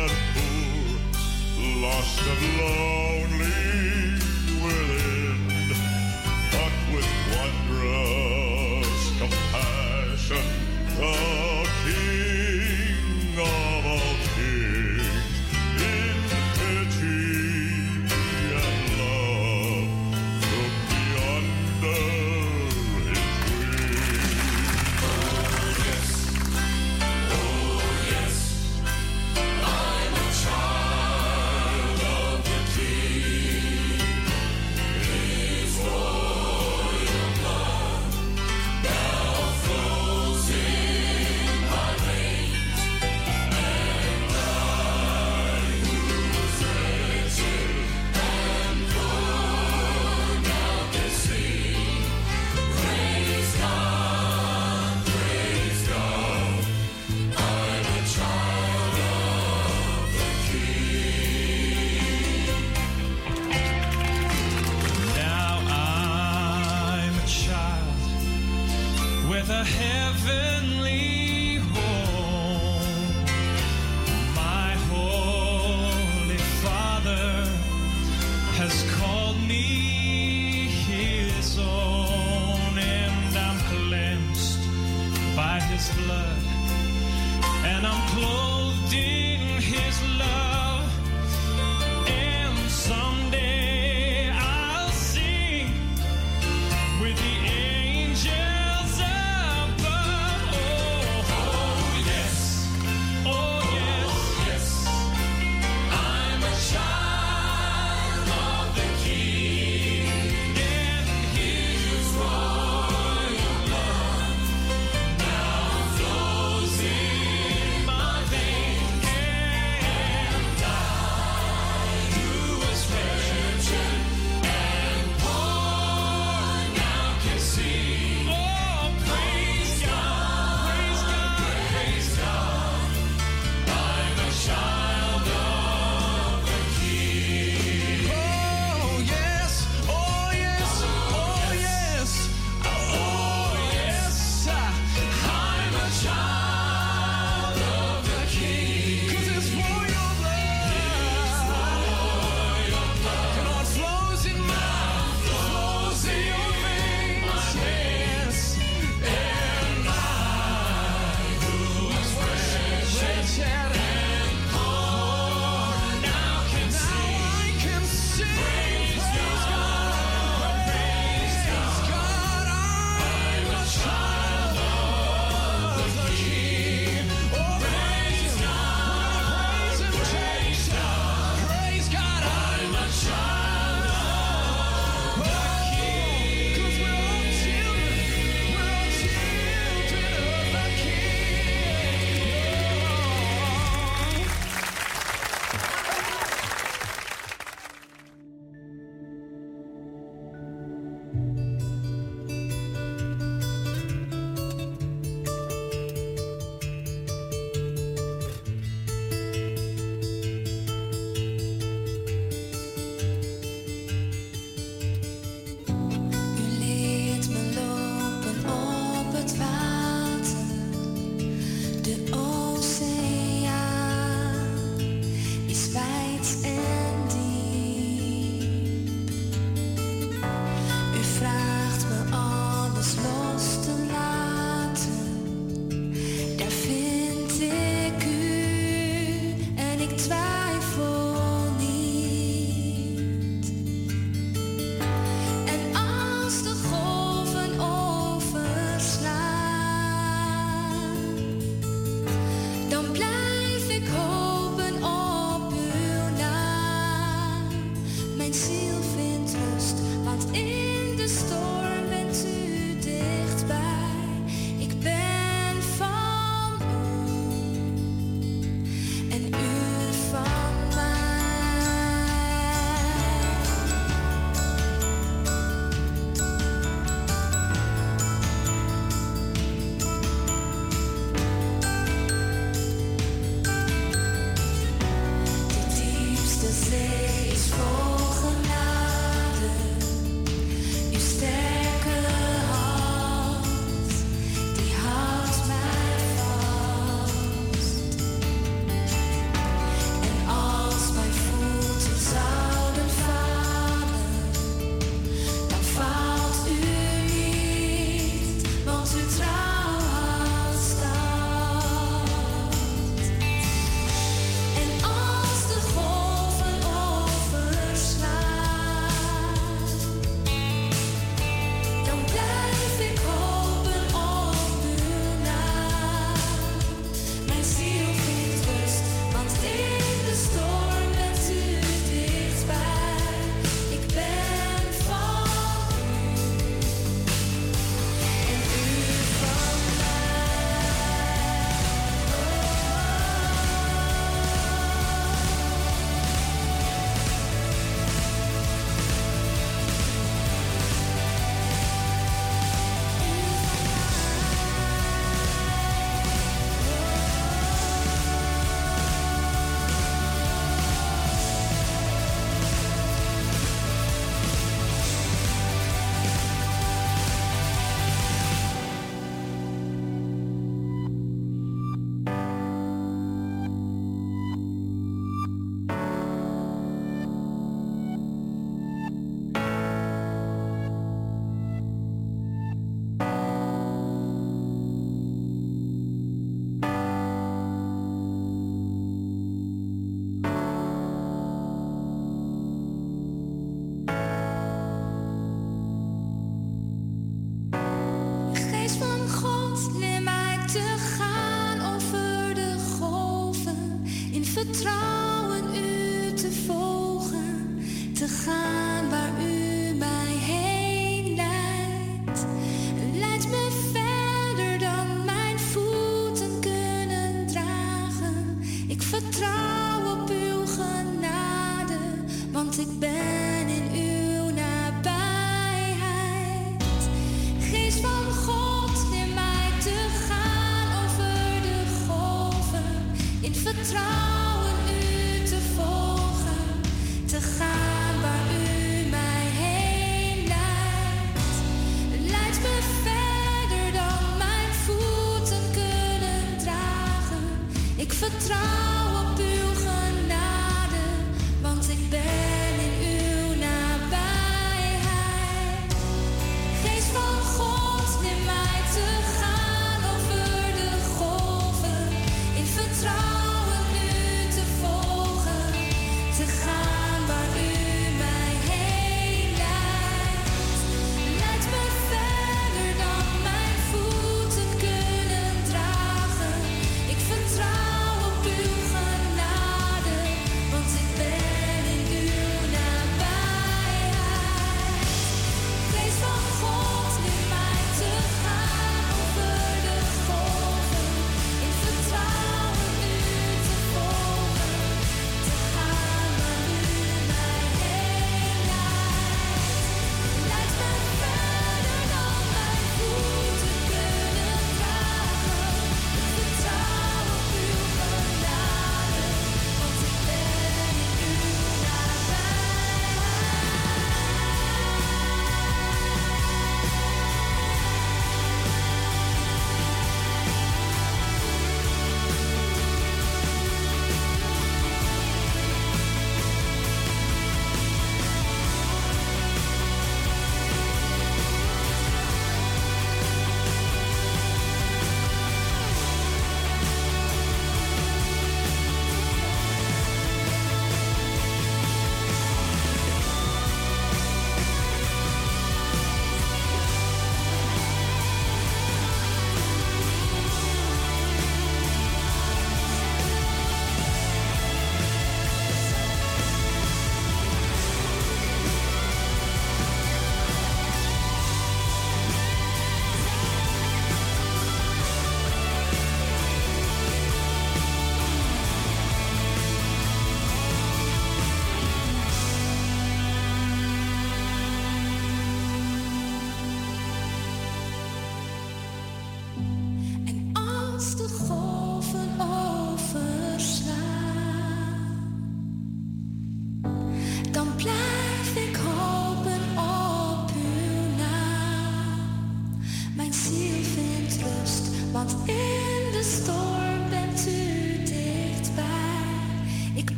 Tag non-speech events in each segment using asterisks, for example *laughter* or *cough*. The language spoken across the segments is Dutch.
and poor, lost and lonely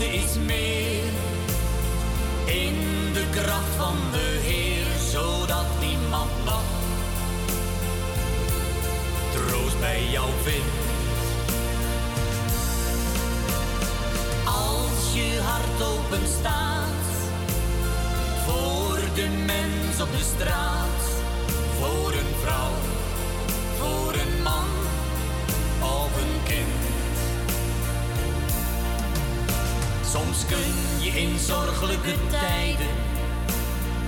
is meer in de kracht van de Heer, zodat niemand nog troost bij jou vindt. Als je hart open staat voor de mens op de straat, voor een vrouw voor een man of een kind. Soms kun je in zorgelijke tijden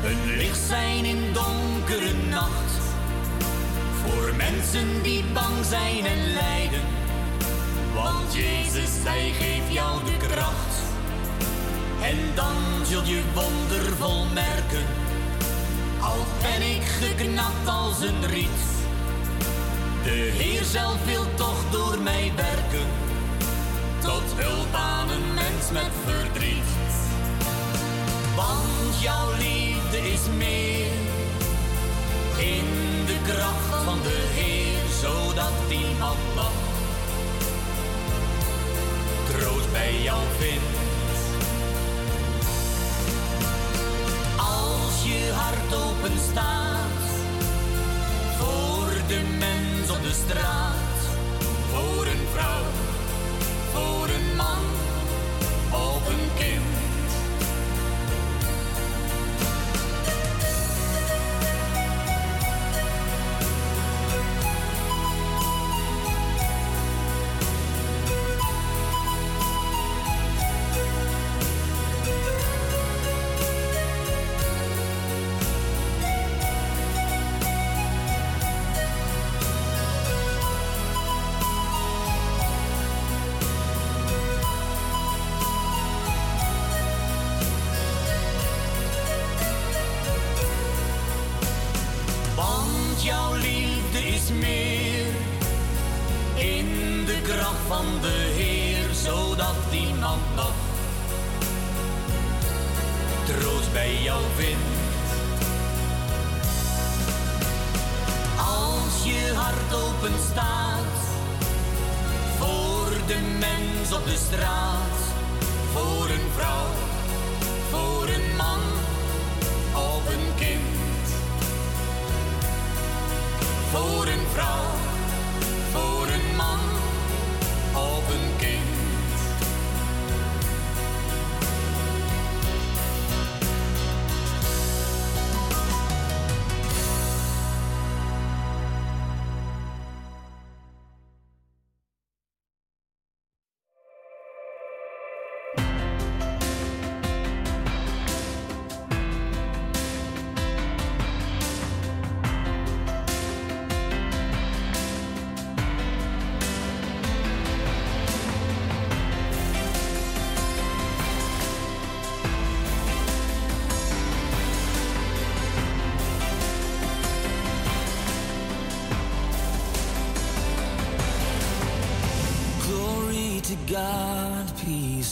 een licht zijn in donkere nacht. Voor mensen die bang zijn en lijden. Want Jezus, hij geeft jou de kracht. En dan zul je wondervol merken. Al ben ik geknapt als een riet de Heer zelf wil toch door mij werken, tot hulp aan een mens met verdriet. Want jouw liefde is meer in de kracht van de Heer, zodat iemand nog troost bij jou vindt. Als je hart open staat voor de mens op de straat. Voor een vrouw, voor een man of een kind.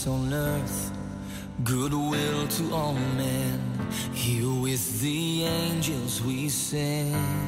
peace on earth, goodwill to all men. Here with the angels we sing.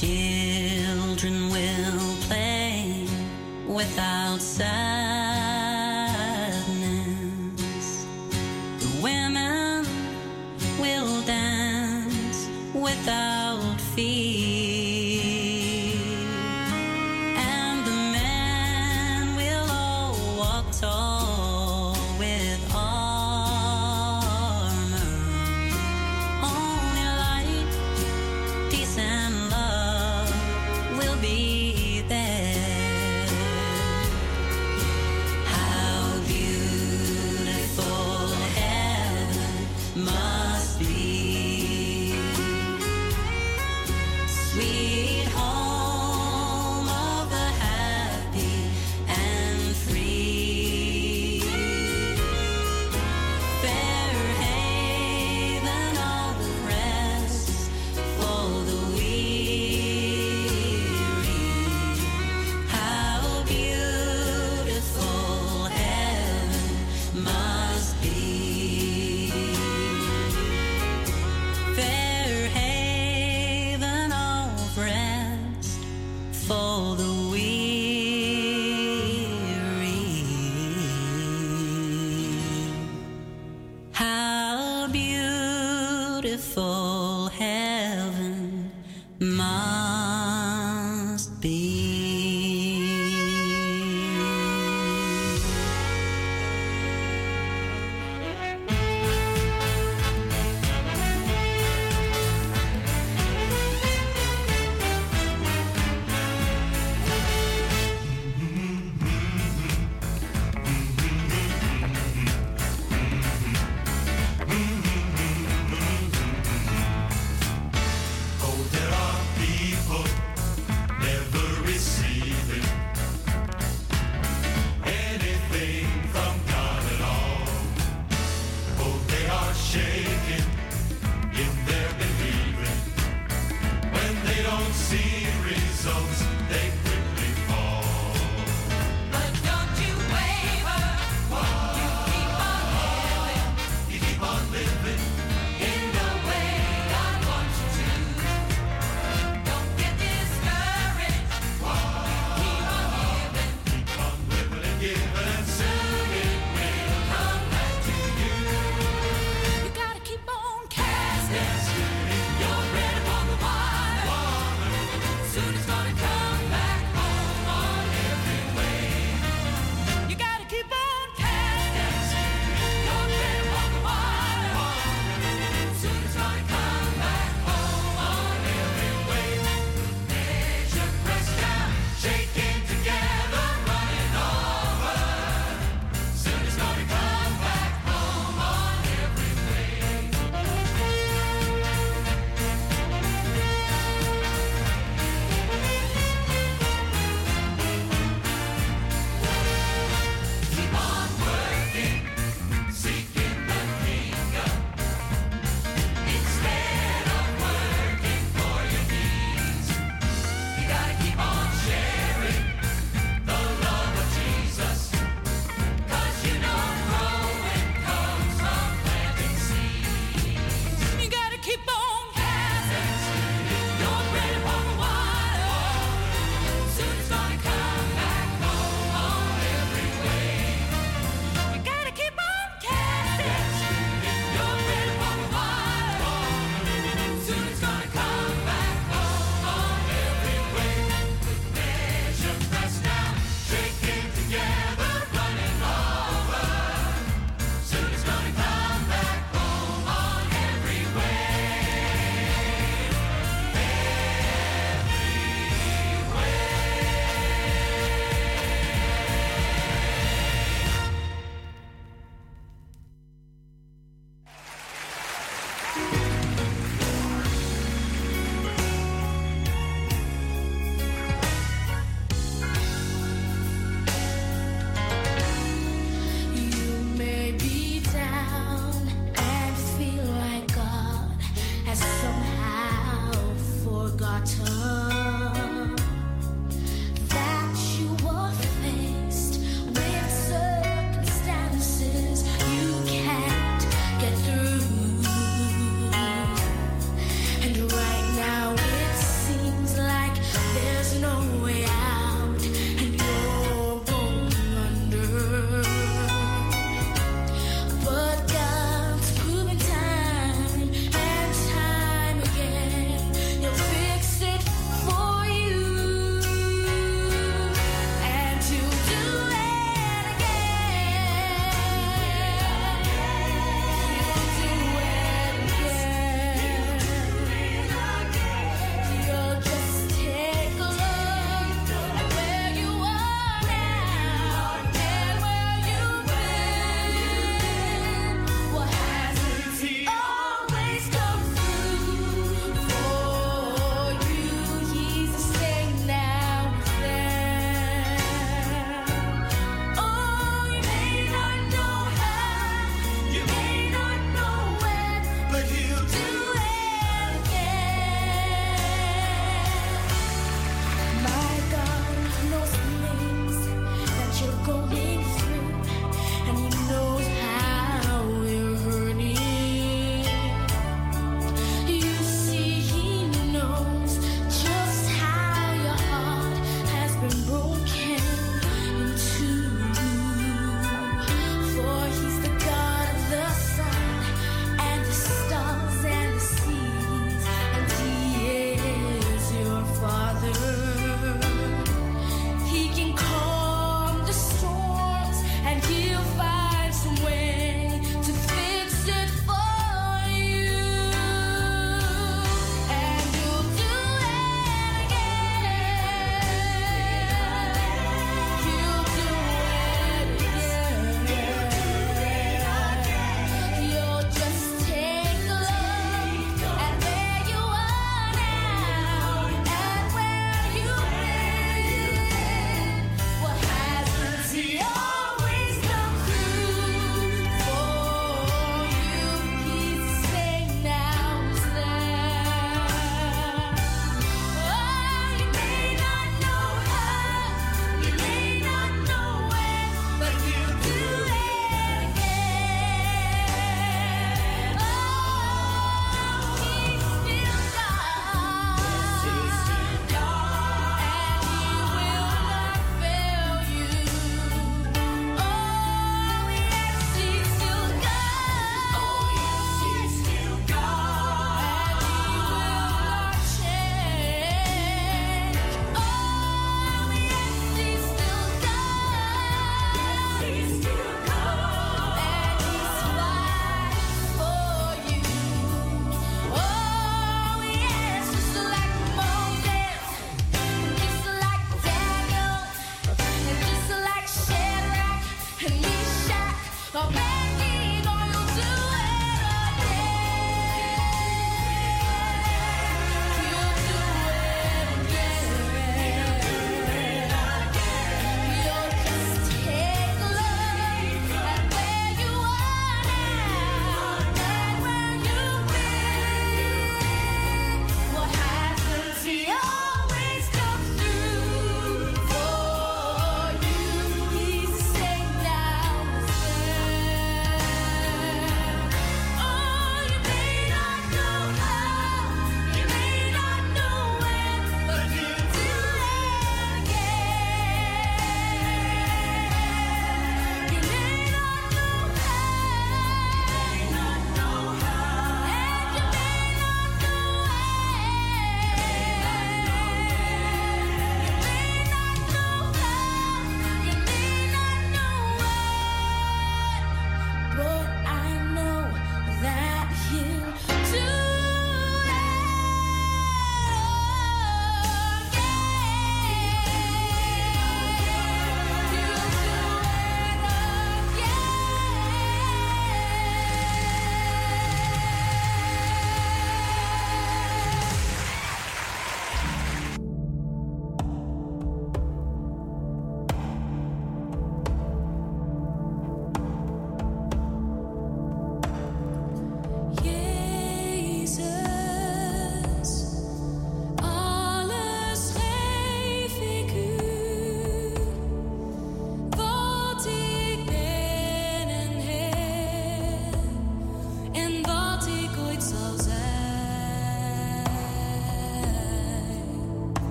Children will play without sadness.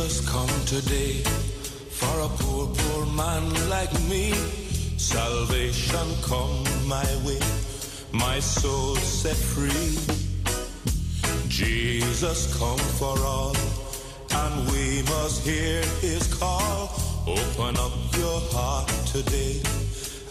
Jesus come today for a poor, poor man like me. Salvation come my way, my soul set free. Jesus come for all, and we must hear his call. Open up your heart today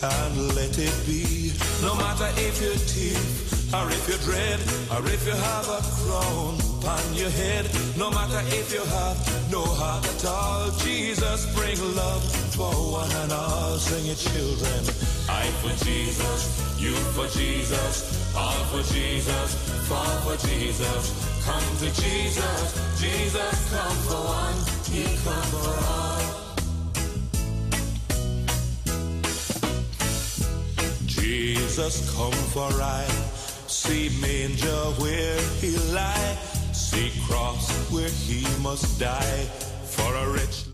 and let it be. No matter if you're thief, or if you're dread, or if you have a crown upon your head. No matter if you have no heart at all, Jesus bring love for one and all. Sing it, children. I for Jesus, you for Jesus, all for Jesus, fall for Jesus. Come to Jesus, Jesus come for one, he come for all. Jesus come for I See manger where he lie, see cross where he must die for a rich.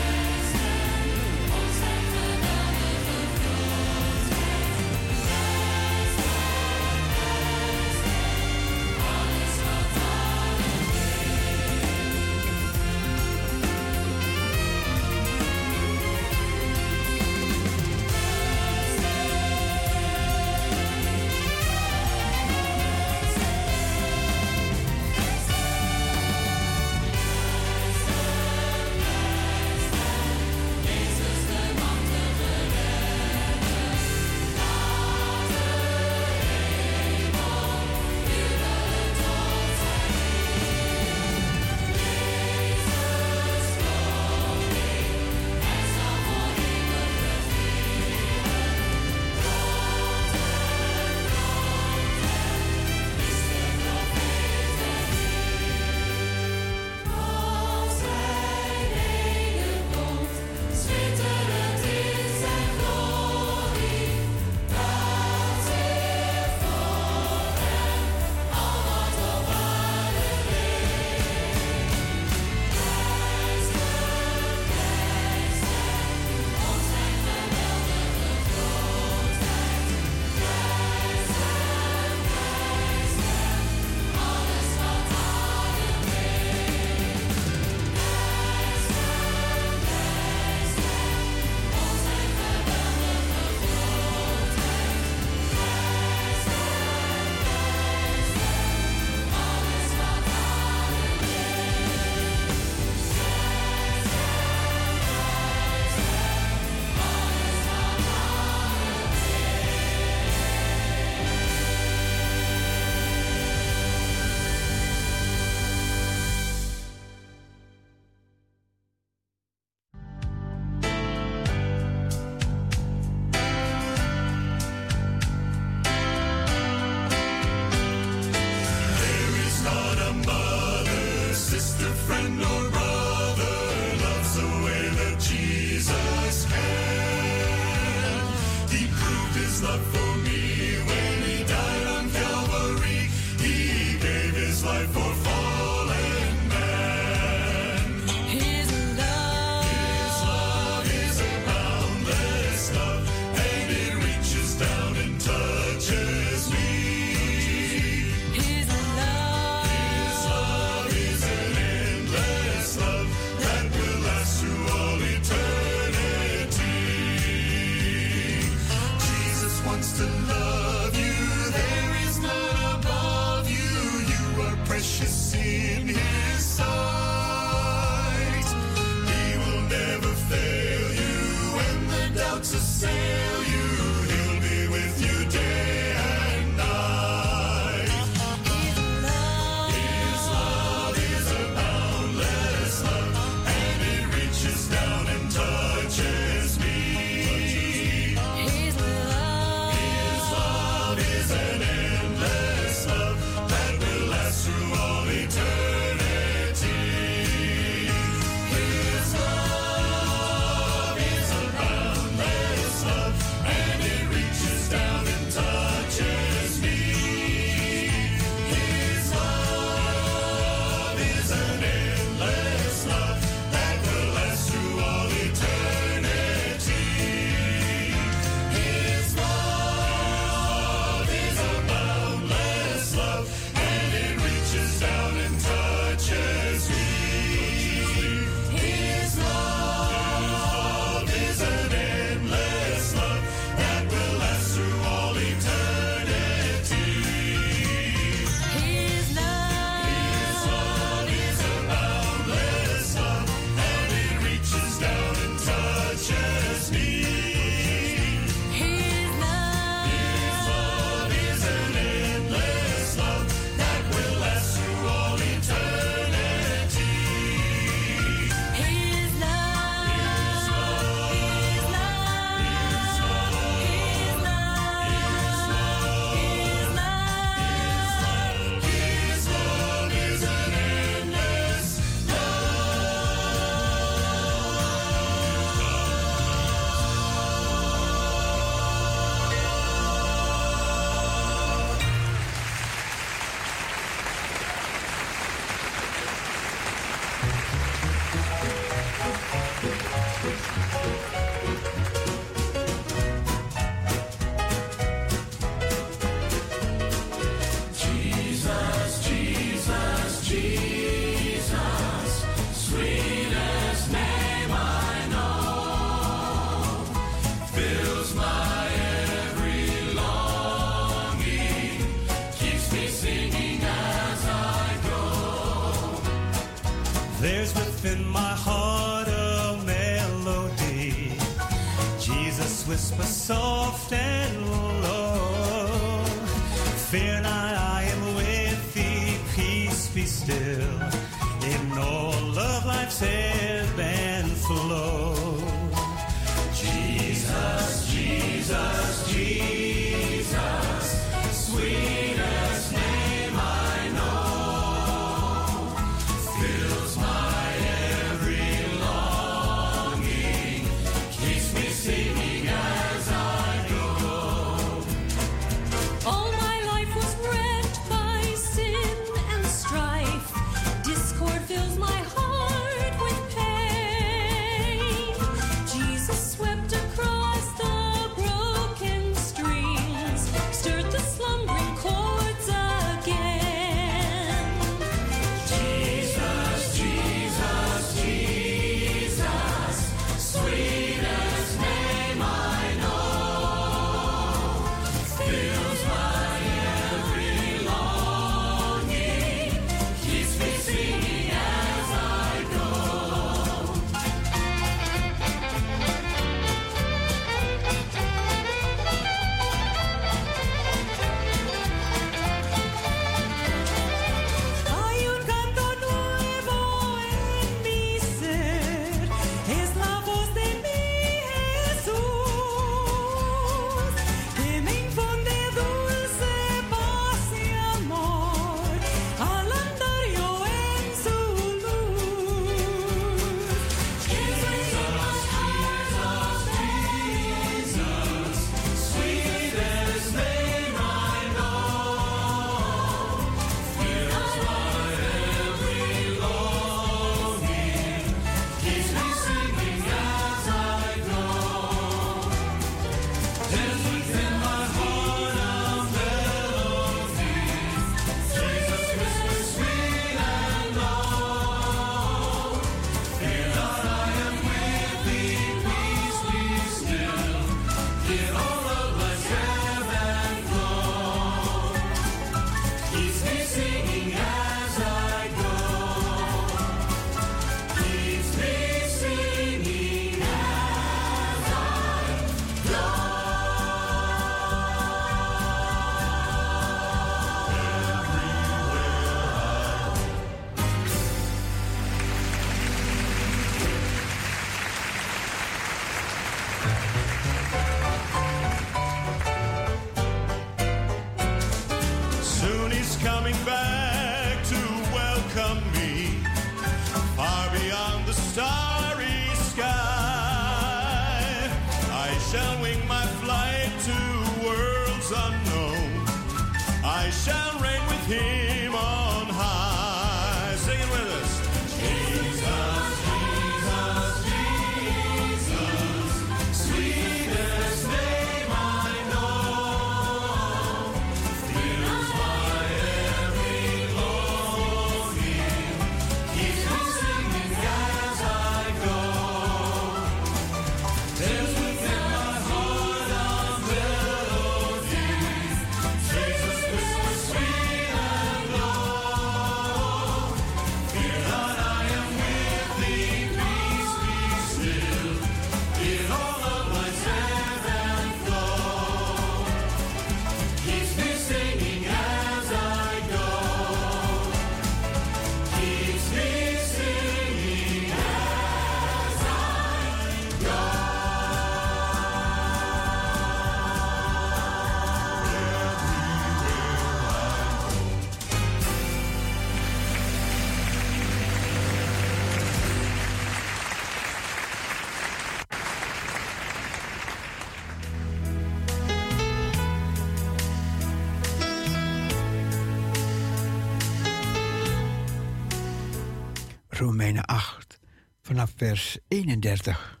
Romeinen 8, vanaf vers 31.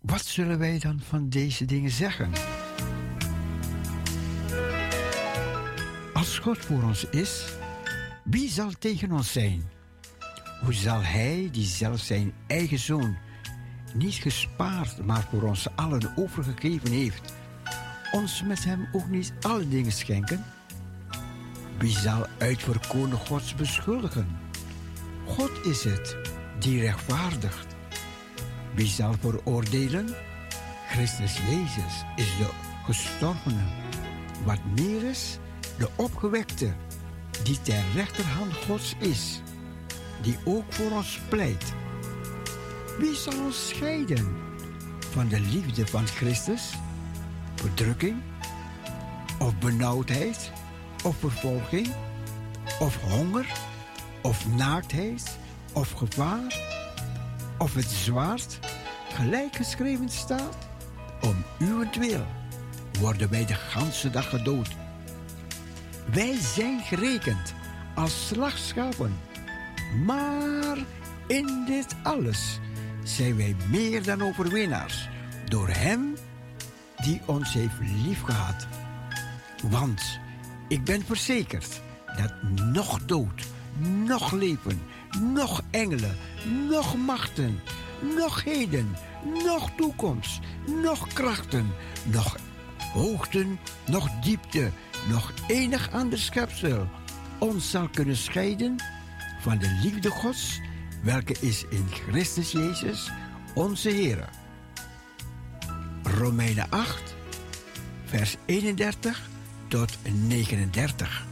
Wat zullen wij dan van deze dingen zeggen? Als God voor ons is, wie zal tegen ons zijn? Hoe zal Hij, die zelf zijn eigen zoon niet gespaard, maar voor ons allen overgegeven heeft, ons met Hem ook niet alle dingen schenken? Wie zal uitverkoren Gods beschuldigen? God is het die rechtvaardigt. Wie zal veroordelen? Christus Jezus is de gestorvene. Wat meer is, de opgewekte, die ter rechterhand Gods is, die ook voor ons pleit. Wie zal ons scheiden van de liefde van Christus? Verdrukking? Of benauwdheid? Of vervolging? Of honger? Of naaktheid? Of gevaar? Of het zwaard? Gelijk geschreven staat, om uwentwil worden wij de ganse dag gedood. Wij zijn gerekend als slagschapen, maar in dit alles zijn wij meer dan overwinnaars door Hem die ons heeft liefgehad. Want ik ben verzekerd dat nog dood, nog leven, nog engelen, nog machten, nog heden, nog toekomst, nog krachten, nog hoogten, nog diepte, nog enig ander schepsel ons zal kunnen scheiden van de liefde Gods, welke is in Christus Jezus, onze Heer. Romeinen 8, vers 31 tot 39.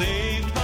Saved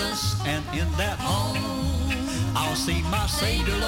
Jesus, and in that home, I'll see my Savior,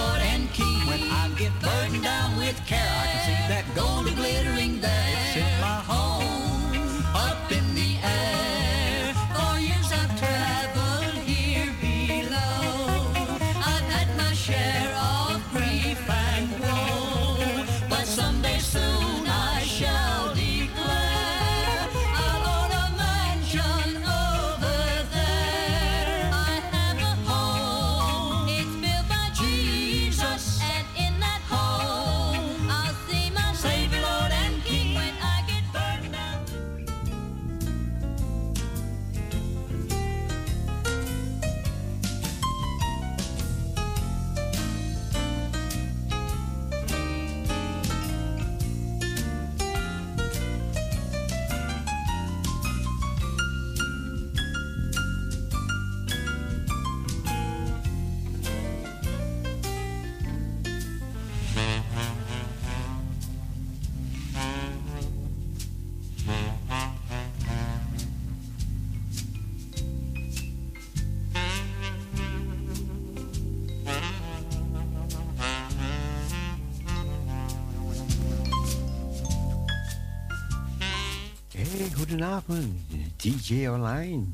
goedenavond, DJ Online.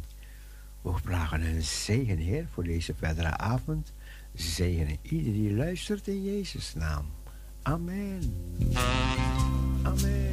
We vragen een zegen, Heer, voor deze verdere avond. Zegenen ieder die luistert in Jezus' naam. Amen. Amen.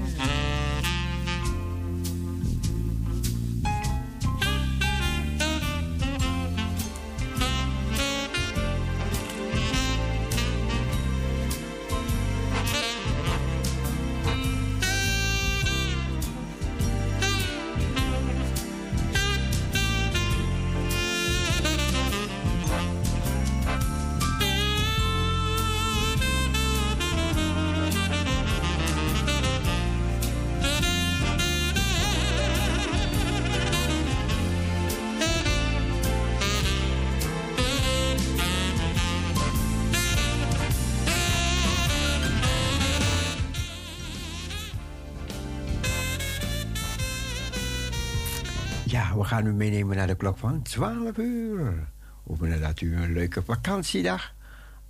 Gaan u meenemen naar de klok van 12 uur. Hopen dat u een leuke vakantiedag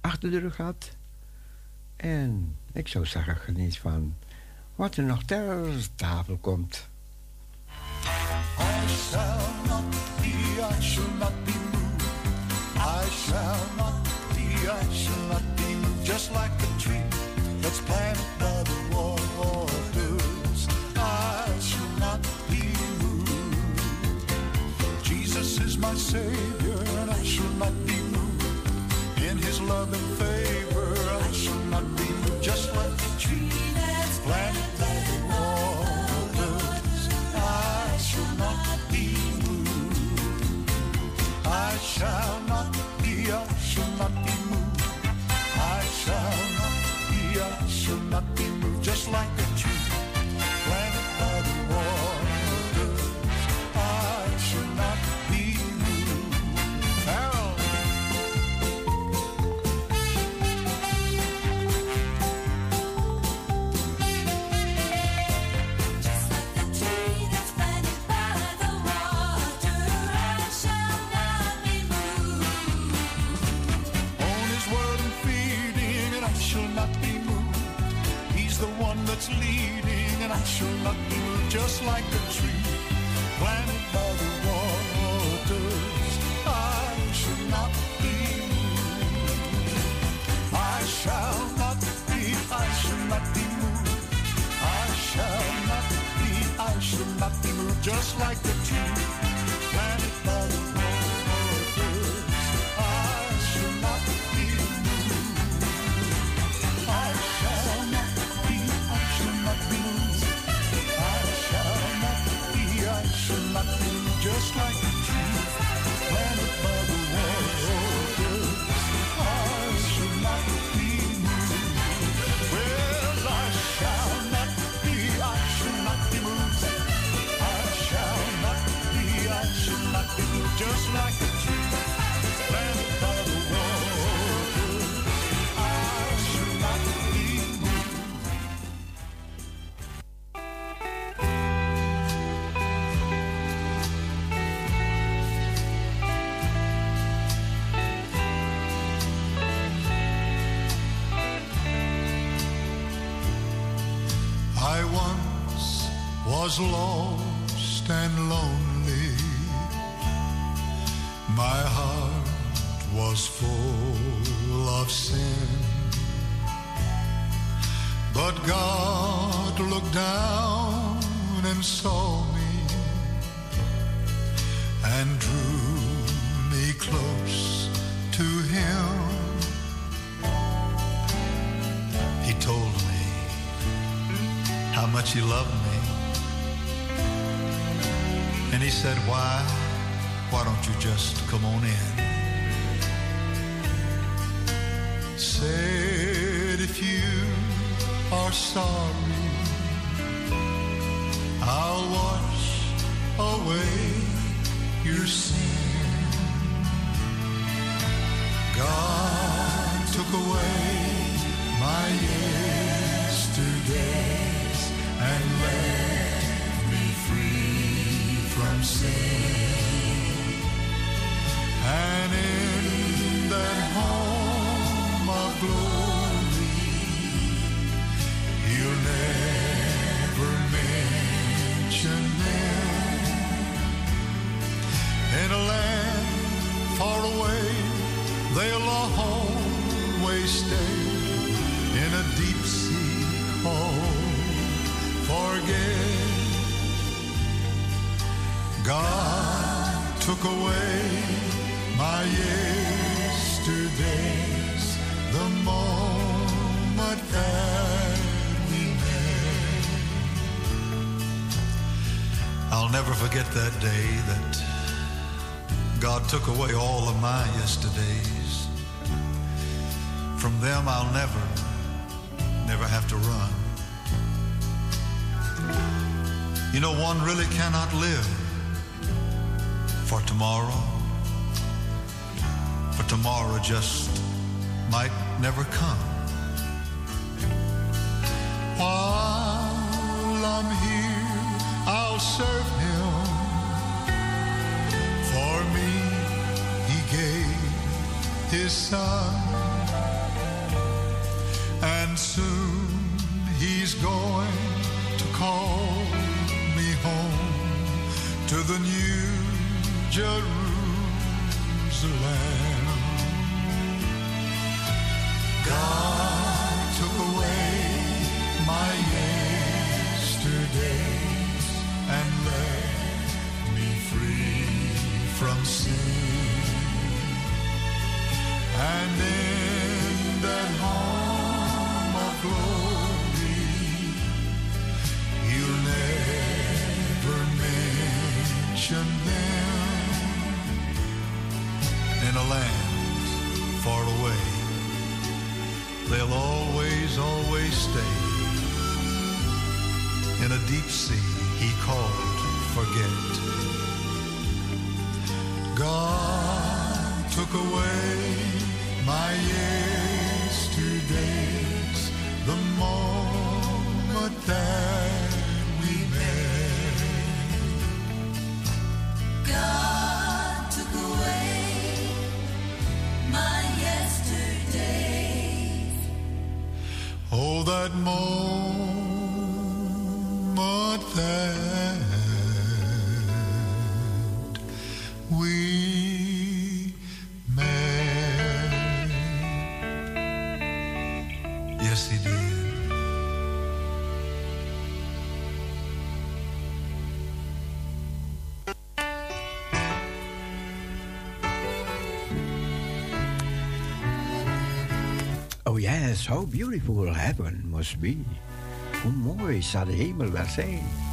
achter de rug had. En ik zou zeggen, geniet van wat er nog ter tafel komt. I shall not be, I shall not be moved. I shall not be, I shall not be moved. Just like a tree that's planted by the waters. Is my Savior, and I shall not be moved. In His love and favor, I shall not be moved. Just like a tree that's planted not be moved. Just like a tree planted by the waters, I shall not be moved. I shall not be, I shall not be moved. I shall not be, I shall not be moved. Just like a tree was lost and lonely. My heart was full of sin. But God looked down and saw me and drew me close to Him. He told me how much He loved me. He said, Why? Why don't you just come on in? Said, if you are sorry, that day that God took away all of my yesterdays. From them I'll never, never have to run. You know, one really cannot live for tomorrow, for tomorrow just might never come. Yes, how beautiful heaven must be. Hoe mooi zou de hemel wel zijn.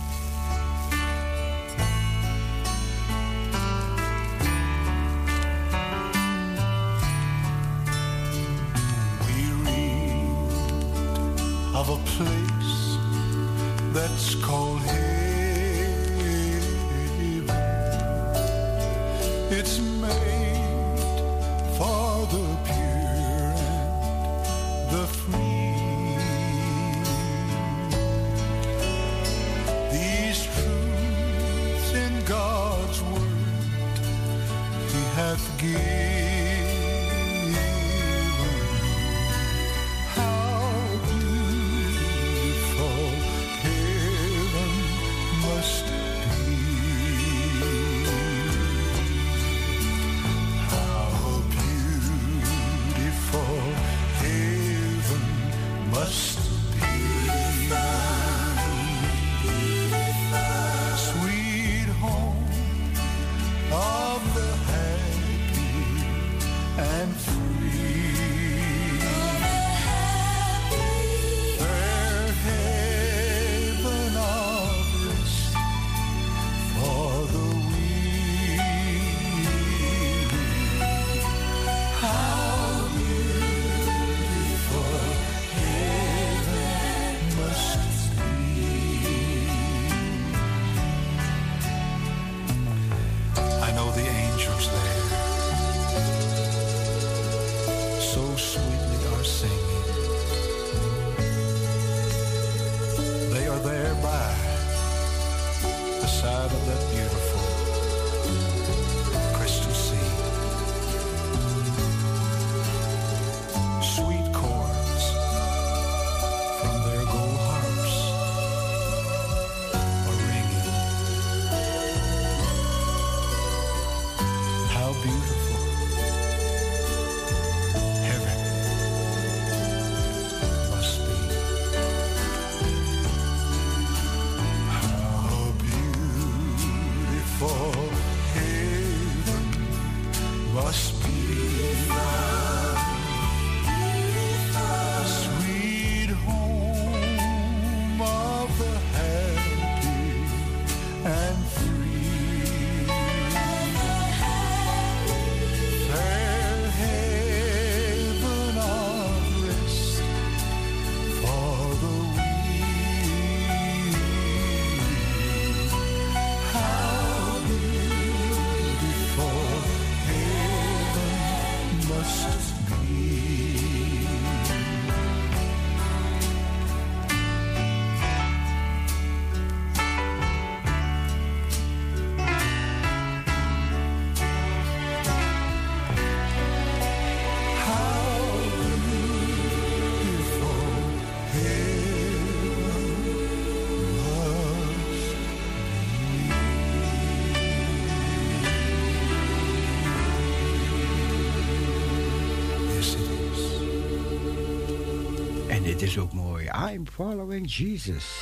Ook mooi. I'm following Jesus.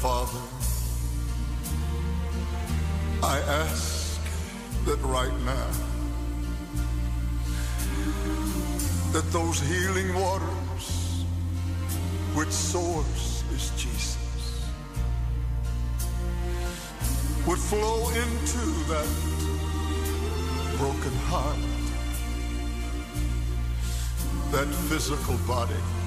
Father, I ask that right now, that those healing waters, which source is Jesus, would flow into that broken heart, that physical body.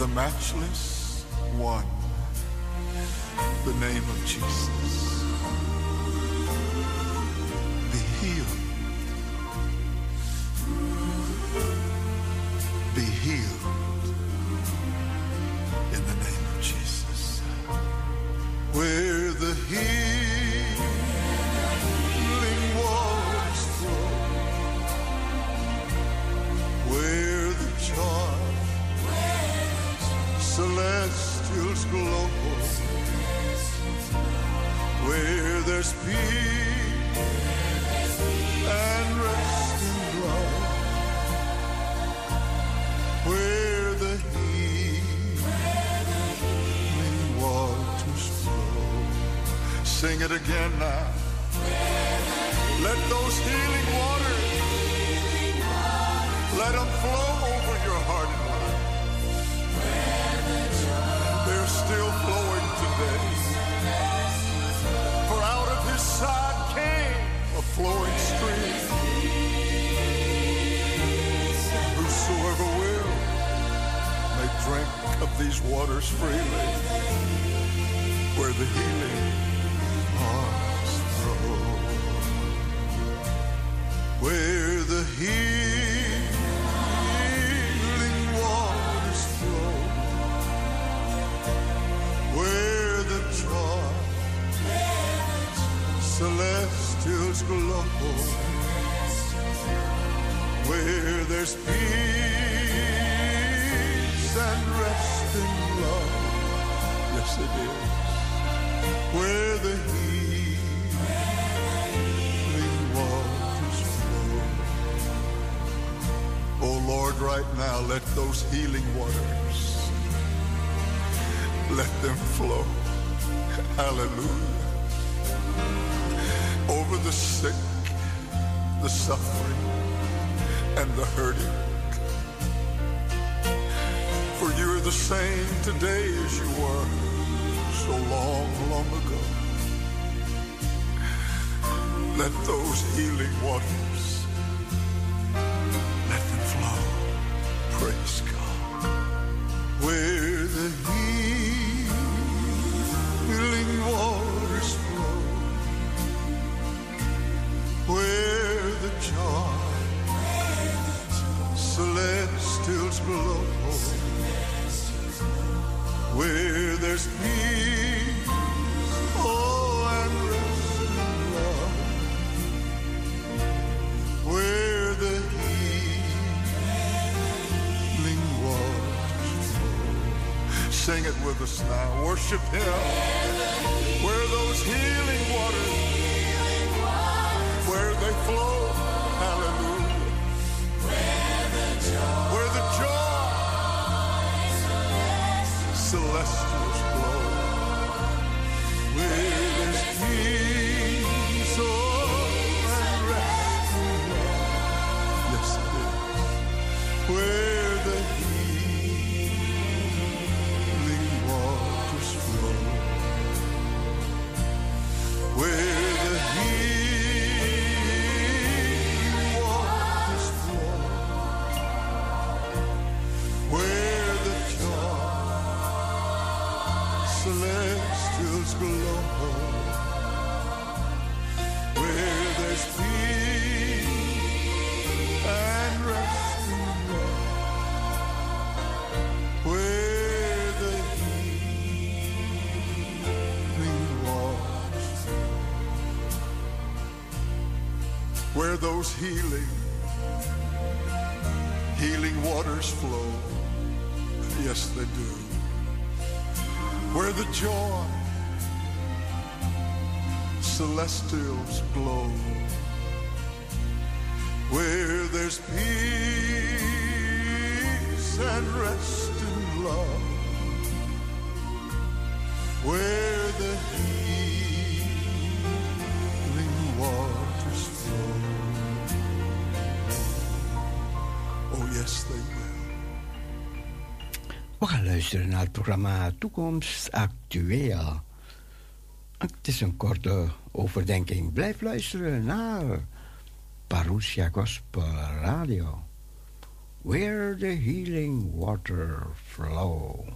the matchless one, the name of Jesus. those healing waters. Let them flow. Hallelujah. Over the sick, the suffering, and the hurting. For you are the same today as you were so long, long ago. Let those healing waters celestials glow. Where there's peace and rest in love. Where the healing waters flow. Where those healing healing waters flow. Yes, they do. Where the joy celestials glow. Where there's peace and rest in love. Where the luisteren naar het programma Toekomst Actueel. Het is een korte overdenking. Blijf luisteren naar Parousia Gospel Radio. Where the healing water flow.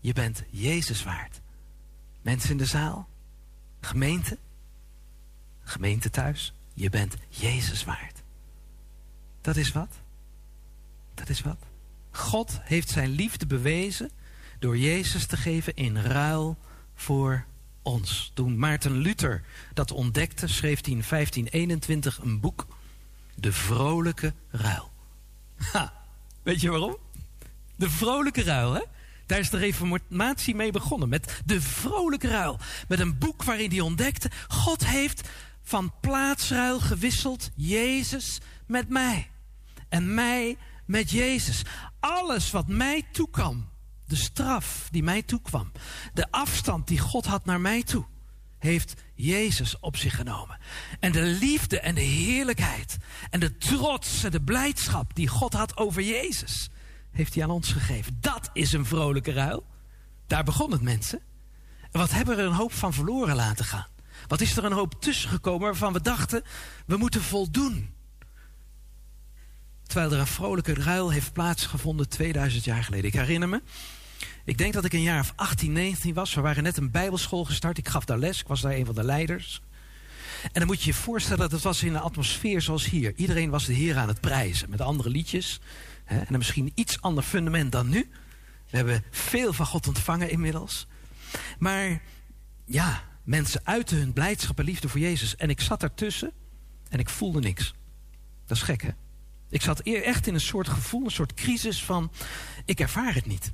Je bent Jezus waard. Mensen in de zaal, gemeente, gemeente thuis, je bent Jezus waard. Dat is wat? Dat is wat? God heeft zijn liefde bewezen door Jezus te geven in ruil voor ons. Toen Maarten Luther dat ontdekte, schreef hij in 1521 een boek, De Vrolijke Ruil. Ha, weet je waarom? De Vrolijke Ruil, hè? Daar is de reformatie mee begonnen, met de Vrolijke Ruil. Met een boek waarin hij ontdekte, God heeft van plaatsruil gewisseld Jezus met mij. En mij met Jezus. Alles wat mij toekwam, de straf die mij toekwam, de afstand die God had naar mij toe, heeft Jezus op zich genomen. En de liefde en de heerlijkheid en de trots en de blijdschap die God had over Jezus, heeft hij aan ons gegeven. Dat is een vrolijke ruil. Daar begon het mensen. En wat hebben we er een hoop van verloren laten gaan? Wat is er een hoop tussen gekomen waarvan we dachten, we moeten voldoen. Terwijl er een vrolijke ruil heeft plaatsgevonden 2000 jaar geleden. Ik herinner me, ik denk dat ik een jaar of 18, 19 was. We waren net een bijbelschool gestart. Ik gaf daar les, ik was daar een van de leiders. En dan moet je je voorstellen dat het was in een atmosfeer zoals hier. Iedereen was de Heer aan het prijzen met andere liedjes. Hè, en een misschien iets ander fundament dan nu. We hebben veel van God ontvangen inmiddels. Maar ja, mensen uiten hun blijdschap en liefde voor Jezus. En ik zat ertussen en ik voelde niks. Dat is gek, hè? Ik zat echt in een soort gevoel, een soort crisis van... ik ervaar het niet.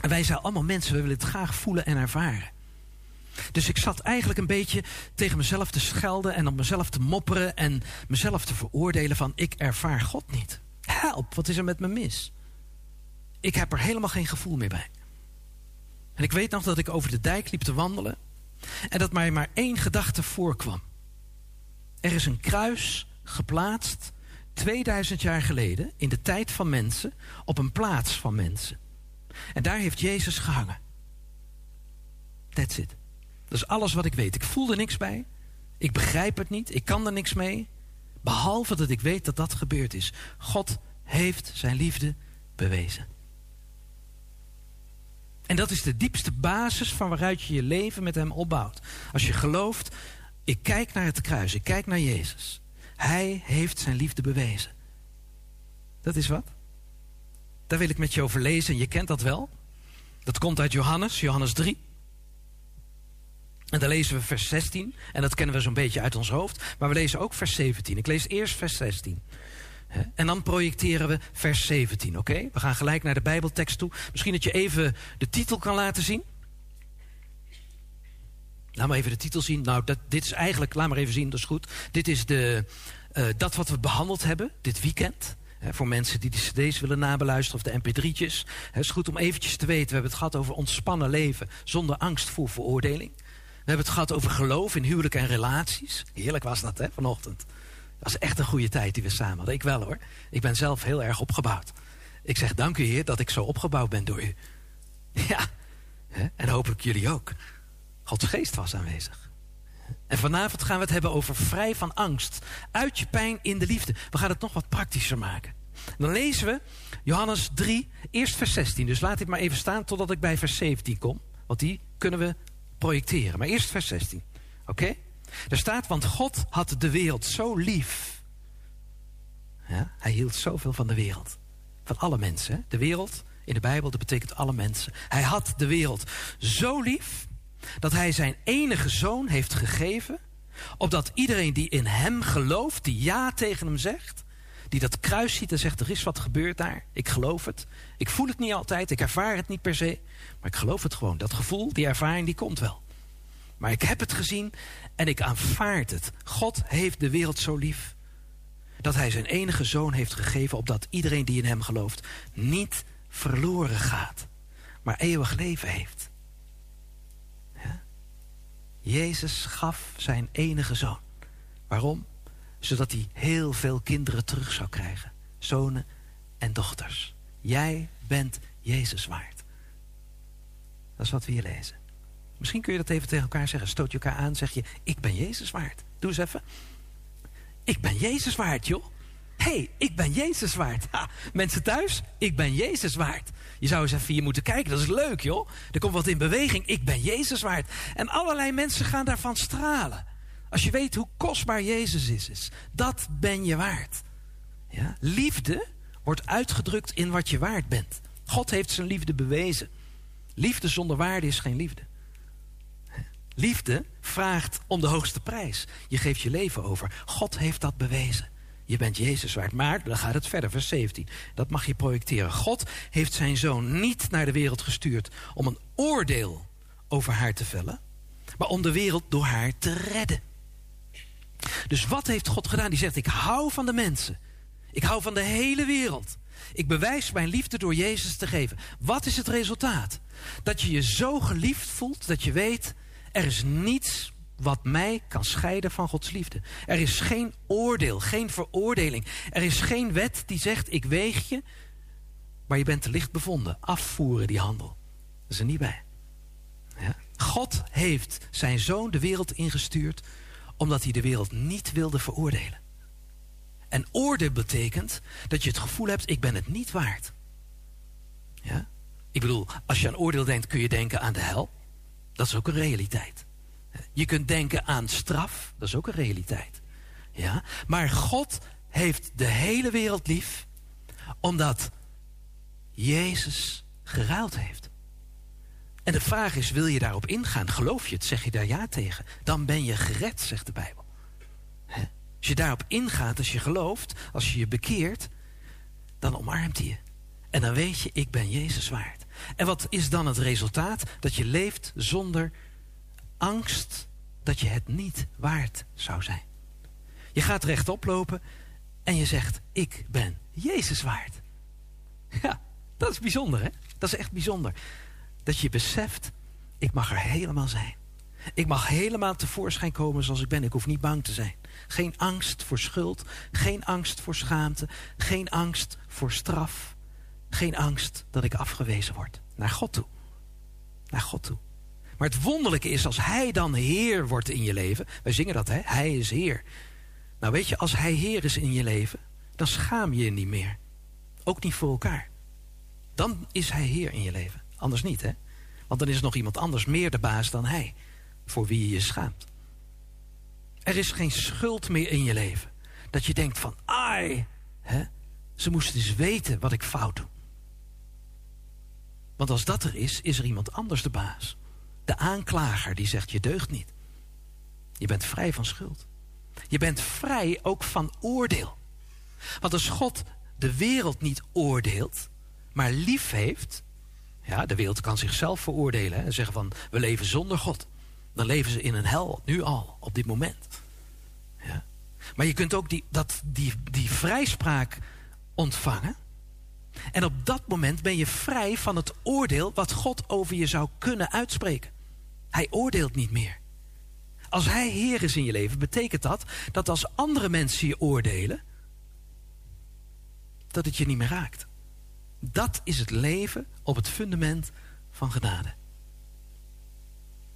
En wij zijn allemaal mensen, we willen het graag voelen en ervaren. Dus ik zat eigenlijk een beetje tegen mezelf te schelden... en op mezelf te mopperen en mezelf te veroordelen van... ik ervaar God niet. Help, wat is er met me mis? Ik heb er helemaal geen gevoel meer bij. En ik weet nog dat ik over de dijk liep te wandelen... en dat mij maar één gedachte voorkwam. Er is een kruis geplaatst 2000 jaar geleden, in de tijd van mensen, op een plaats van mensen. En daar heeft Jezus gehangen. That's it. Dat is alles wat ik weet. Ik voel er niks bij. Ik begrijp het niet. Ik kan er niks mee. Behalve dat ik weet dat dat gebeurd is. God heeft zijn liefde bewezen. En dat is de diepste basis van waaruit je je leven met hem opbouwt. Als je gelooft, ik kijk naar het kruis, ik kijk naar Jezus. Hij heeft zijn liefde bewezen. Dat is wat? Daar wil ik met je over lezen en je kent dat wel. Dat komt uit Johannes, Johannes 3. En daar lezen we vers 16. En dat kennen we zo'n beetje uit ons hoofd. Maar we lezen ook vers 17. Ik lees eerst vers 16. En dan projecteren we vers 17, oké? We gaan gelijk naar de Bijbeltekst toe. Misschien dat je even de titel kan laten zien. Laat maar even de titel zien. Nou, dat, dit is eigenlijk, laat maar even zien, dat is goed. Dit is de, uh, dat wat we behandeld hebben dit weekend. Voor mensen die de cd's willen nabeluisteren of de mp3'tjes. Het is goed om eventjes te weten. We hebben het gehad over ontspannen leven zonder angst voor veroordeling. We hebben het gehad over geloof in huwelijk en relaties. Heerlijk was dat, hè, vanochtend. Was echt een goede tijd die we samen hadden. Ik wel hoor. Ik ben zelf heel erg opgebouwd. Ik zeg dank u Heer dat ik zo opgebouwd ben door u. *laughs* Ja, en hopelijk jullie ook. Gods geest was aanwezig. En vanavond gaan we het hebben over vrij van angst. Uit je pijn in de liefde. We gaan het nog wat praktischer maken. Dan lezen we Johannes 3, eerst vers 16. Dus laat dit maar even staan totdat ik bij vers 17 kom. Want die kunnen we projecteren. Maar eerst vers 16. Oké? Er staat, want God had de wereld zo lief. Ja, hij hield zoveel van de wereld. Van alle mensen. De wereld in de Bijbel, dat betekent alle mensen. Hij had de wereld zo lief dat hij zijn enige zoon heeft gegeven, opdat iedereen die in hem gelooft, die ja tegen hem zegt, die dat kruis ziet en zegt, er is wat gebeurd daar, ik geloof het. Ik voel het niet altijd, ik ervaar het niet per se, maar ik geloof het gewoon. Dat gevoel, die ervaring, die komt wel. Maar ik heb het gezien en ik aanvaard het. God heeft de wereld zo lief dat hij zijn enige zoon heeft gegeven, opdat iedereen die in hem gelooft niet verloren gaat, maar eeuwig leven heeft. Jezus gaf zijn enige zoon. Waarom? Zodat hij heel veel kinderen terug zou krijgen. Zonen en dochters. Jij bent Jezus waard. Dat is wat we hier lezen. Misschien kun je dat even tegen elkaar zeggen. Stoot je elkaar aan, zeg je, ik ben Jezus waard. Doe eens even. Ik ben Jezus waard, joh. hey, ik ben Jezus waard. Mensen thuis, ik ben Jezus waard. Je zou eens even hier moeten kijken, dat is leuk joh. Er komt wat in beweging, ik ben Jezus waard. En allerlei mensen gaan daarvan stralen. Als je weet hoe kostbaar Jezus is, is dat ben je waard. Ja? Liefde wordt uitgedrukt in wat je waard bent. God heeft zijn liefde bewezen. Liefde zonder waarde is geen liefde. Liefde vraagt om de hoogste prijs. Je geeft je leven over. God heeft dat bewezen. Je bent Jezus waard. Maar dan gaat het verder, vers 17. Dat mag je projecteren. God heeft zijn zoon niet naar de wereld gestuurd om een oordeel over haar te vellen, maar om de wereld door haar te redden. Dus wat heeft God gedaan? Die zegt: Ik hou van de mensen. Ik hou van de hele wereld. Ik bewijs mijn liefde door Jezus te geven. Wat is het resultaat? Dat je je zo geliefd voelt dat je weet: er is niets wat mij kan scheiden van Gods liefde. Er is geen oordeel, geen veroordeling. Er is geen wet die zegt: ik weeg je, maar je bent te licht bevonden. Afvoeren die handel. Dat is er niet bij. Ja? God heeft zijn zoon de wereld ingestuurd omdat hij de wereld niet wilde veroordelen. En oordeel betekent dat je het gevoel hebt: ik ben het niet waard. Ja? Ik bedoel, als je aan oordeel denkt, kun je denken aan de hel. Dat is ook een realiteit. Je kunt denken aan straf, dat is ook een realiteit. Ja? Maar God heeft de hele wereld lief, omdat Jezus geruild heeft. En de vraag is, wil je daarop ingaan? Geloof je het? Zeg je daar ja tegen? Dan ben je gered, zegt de Bijbel. Als je daarop ingaat, als je gelooft, als je je bekeert, dan omarmt hij je. En dan weet je, ik ben Jezus waard. En wat is dan het resultaat? Dat je leeft zonder angst dat je het niet waard zou zijn. Je gaat rechtop lopen en je zegt, ik ben Jezus waard. Ja, dat is bijzonder hè? Dat is echt bijzonder. Dat je beseft, ik mag er helemaal zijn. Ik mag helemaal tevoorschijn komen zoals ik ben. Ik hoef niet bang te zijn. Geen angst voor schuld, geen angst voor schaamte, geen angst voor straf, geen angst dat ik afgewezen word. Naar God toe. Naar God toe. Maar het wonderlijke is als Hij dan Heer wordt in je leven. Wij zingen dat, hè? Hij is Heer. Nou weet je, als Hij Heer is in je leven, dan schaam je je niet meer. Ook niet voor elkaar. Dan is Hij Heer in je leven. Anders niet, hè? Want dan is nog iemand anders meer de baas dan Hij. Voor wie je je schaamt. Er is geen schuld meer in je leven. Dat je denkt van, ai, hè? ze moesten dus weten wat ik fout doe. Want als dat er is, is er iemand anders de baas. De aanklager die zegt, je deugt niet. Je bent vrij van schuld. Je bent vrij ook van oordeel. Want als God de wereld niet oordeelt, maar lief heeft... Ja, de wereld kan zichzelf veroordelen en zeggen van, we leven zonder God. Dan leven ze in een hel, nu al, op dit moment. Ja. Maar je kunt ook die, dat, die, die vrijspraak ontvangen. En op dat moment ben je vrij van het oordeel wat God over je zou kunnen uitspreken. Hij oordeelt niet meer. Als hij Heer is in je leven, betekent dat dat als andere mensen je oordelen, dat het je niet meer raakt. Dat is het leven op het fundament van genade.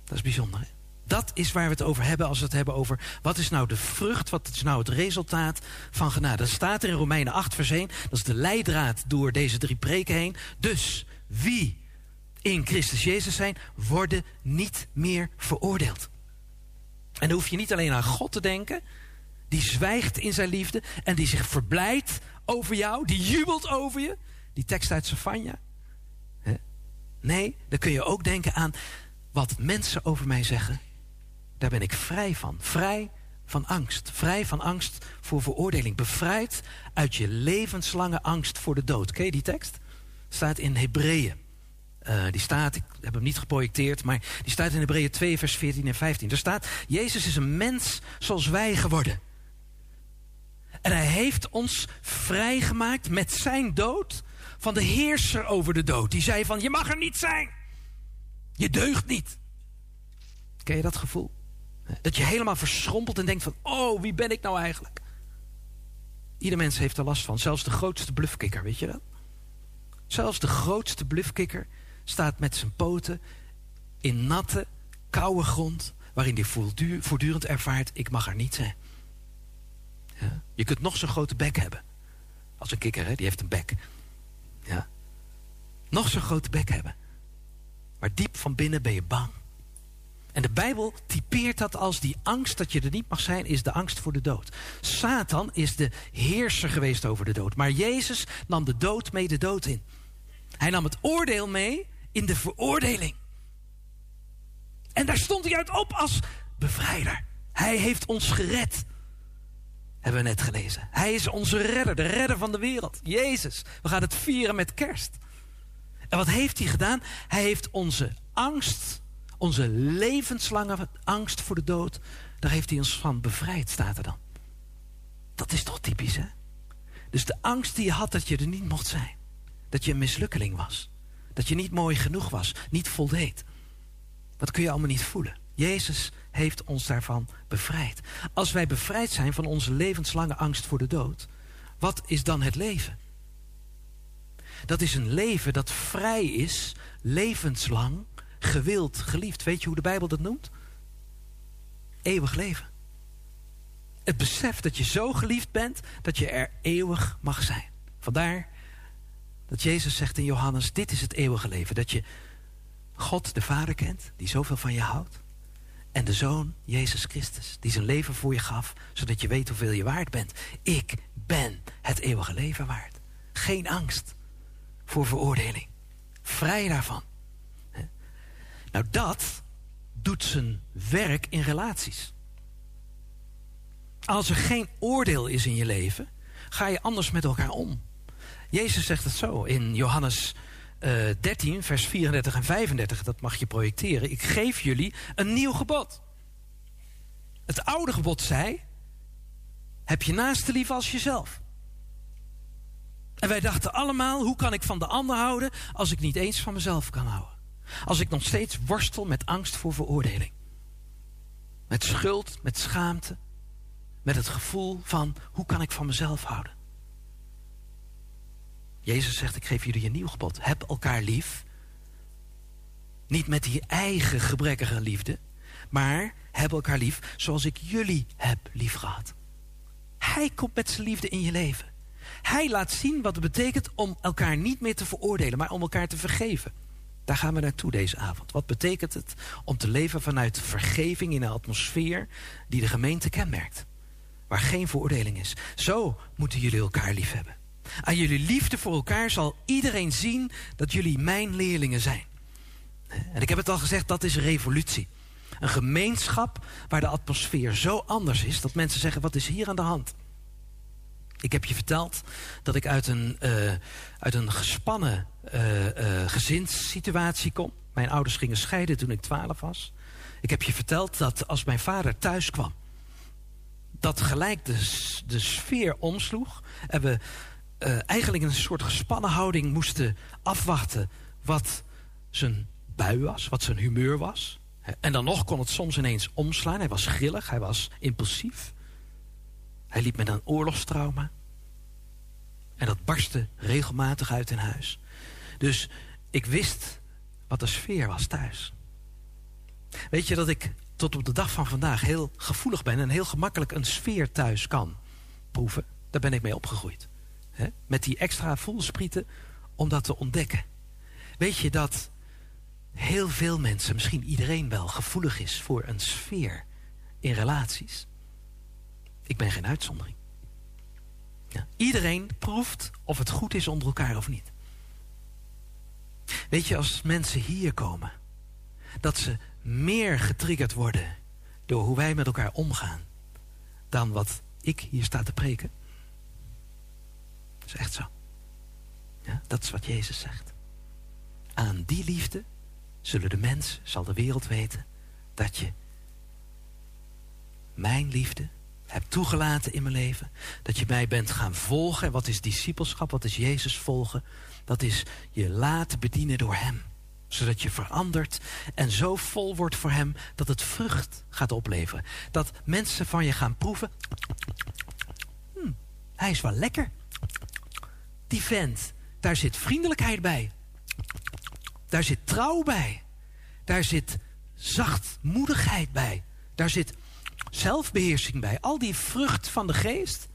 Dat is bijzonder. Hè? Dat is waar we het over hebben als we het hebben over wat is nou de vrucht, wat is nou het resultaat van genade. Dat staat er in Romeinen 8 vers 1. Dat is de leidraad door deze drie preken heen. Dus wie in Christus Jezus zijn, worden niet meer veroordeeld. En dan hoef je niet alleen aan God te denken, die zwijgt in zijn liefde en die zich verblijdt over jou, die jubelt over je. Die tekst uit Savanja. Nee, dan kun je ook denken aan wat mensen over mij zeggen. Daar ben ik vrij van. Vrij van angst. Vrij van angst voor veroordeling. Bevrijd uit je levenslange angst voor de dood. Ken je die tekst? Staat in Hebreeën. Uh, die staat, ik heb hem niet geprojecteerd, maar die staat in Hebreeën 2, vers 14 en 15. Er staat, Jezus is een mens zoals wij geworden. En hij heeft ons vrijgemaakt met zijn dood van de heerser over de dood. Die zei van, je mag er niet zijn. Je deugt niet. Ken je dat gevoel? Dat je helemaal verschrompelt en denkt van, oh, wie ben ik nou eigenlijk? Ieder mens heeft er last van, zelfs de grootste bluffkikker, weet je dat? Zelfs de grootste bluffkikker staat met zijn poten in natte, koude grond, waarin hij voortdurend ervaart, ik mag er niet zijn. Ja? Je kunt nog zo'n grote bek hebben. Als een kikker, hè? die heeft een bek. Ja. Nog zo'n grote bek hebben. Maar diep van binnen ben je bang. En de Bijbel typeert dat als die angst dat je er niet mag zijn, is de angst voor de dood. Satan is de heerser geweest over de dood. Maar Jezus nam de dood mee de dood in. Hij nam het oordeel mee in de veroordeling. En daar stond hij uit op als bevrijder. Hij heeft ons gered. Hebben we net gelezen. Hij is onze redder, de redder van de wereld. Jezus. We gaan het vieren met kerst. En wat heeft hij gedaan? Hij heeft onze angst, onze levenslange angst voor de dood, daar heeft hij ons van bevrijd, staat er dan. Dat is toch typisch, hè? Dus de angst die je had dat je er niet mocht zijn. Dat je een mislukkeling was. Dat je niet mooi genoeg was, niet voldeed. Dat kun je allemaal niet voelen. Jezus heeft ons daarvan bevrijd. Als wij bevrijd zijn van onze levenslange angst voor de dood, wat is dan het leven? Dat is een leven dat vrij is, levenslang, gewild, geliefd. Weet je hoe de Bijbel dat noemt? Eeuwig leven. Het besef dat je zo geliefd bent dat je er eeuwig mag zijn. Vandaar dat Jezus zegt in Johannes: Dit is het eeuwige leven. Dat je God, de Vader, kent, die zoveel van je houdt. En de Zoon, Jezus Christus, die zijn leven voor je gaf, zodat je weet hoeveel je waard bent. Ik ben het eeuwige leven waard. Geen angst voor veroordeling. Vrij daarvan. Nou, dat doet zijn werk in relaties. Als er geen oordeel is in je leven, ga je anders met elkaar om. Jezus zegt het zo in Johannes uh, 13, vers 34 en 35. Dat mag je projecteren. Ik geef jullie een nieuw gebod. Het oude gebod zei: heb je naaste lief als jezelf. En wij dachten allemaal: hoe kan ik van de ander houden als ik niet eens van mezelf kan houden? Als ik nog steeds worstel met angst voor veroordeling. Met schuld, met schaamte. Met het gevoel van hoe kan ik van mezelf houden? Jezus zegt, ik geef jullie een nieuw gebod. Heb elkaar lief. Niet met die eigen gebrekkige liefde. Maar heb elkaar lief zoals ik jullie heb lief gehad. Hij komt met zijn liefde in je leven. Hij laat zien wat het betekent om elkaar niet meer te veroordelen, maar om elkaar te vergeven. Daar gaan we naartoe deze avond. Wat betekent het om te leven vanuit vergeving in een atmosfeer die de gemeente kenmerkt? Waar geen veroordeling is. Zo moeten jullie elkaar lief hebben. Aan jullie liefde voor elkaar zal iedereen zien dat jullie mijn leerlingen zijn. En ik heb het al gezegd, dat is revolutie. Een gemeenschap waar de atmosfeer zo anders is dat mensen zeggen: wat is hier aan de hand? Ik heb je verteld dat ik uit een, uh, uit een gespannen uh, gezinssituatie kom. Mijn ouders gingen scheiden toen ik twaalf was. Ik heb je verteld dat als mijn vader thuis kwam, dat gelijk de, de sfeer omsloeg. En we eigenlijk in een soort gespannen houding moesten afwachten wat zijn bui was, wat zijn humeur was. En dan nog kon het soms ineens omslaan. Hij was grillig, hij was impulsief. Hij liep met een oorlogstrauma. En dat barstte regelmatig uit in huis. Dus ik wist wat de sfeer was thuis. Weet je dat ik tot op de dag van vandaag heel gevoelig ben en heel gemakkelijk een sfeer thuis kan proeven? Daar ben ik mee opgegroeid. Met die extra voelsprieten om dat te ontdekken. Weet je dat heel veel mensen, misschien iedereen wel, gevoelig is voor een sfeer in relaties? Ik ben geen uitzondering. Ja. Iedereen proeft of het goed is onder elkaar of niet. Weet je, als mensen hier komen, dat ze meer getriggerd worden door hoe wij met elkaar omgaan dan wat ik hier sta te preken. Dat is echt zo. Ja, dat is wat Jezus zegt. Aan die liefde zullen de mensen, zal de wereld weten, dat je mijn liefde hebt toegelaten in mijn leven. Dat je mij bent gaan volgen. En wat is discipelschap? Wat is Jezus volgen? Dat is je laten bedienen door Hem. Zodat je verandert en zo vol wordt voor Hem dat het vrucht gaat opleveren. Dat mensen van je gaan proeven. Hm, hij is wel lekker. Die vent, daar zit vriendelijkheid bij. Daar zit trouw bij. Daar zit zachtmoedigheid bij. Daar zit zelfbeheersing bij. Al die vrucht van de geest.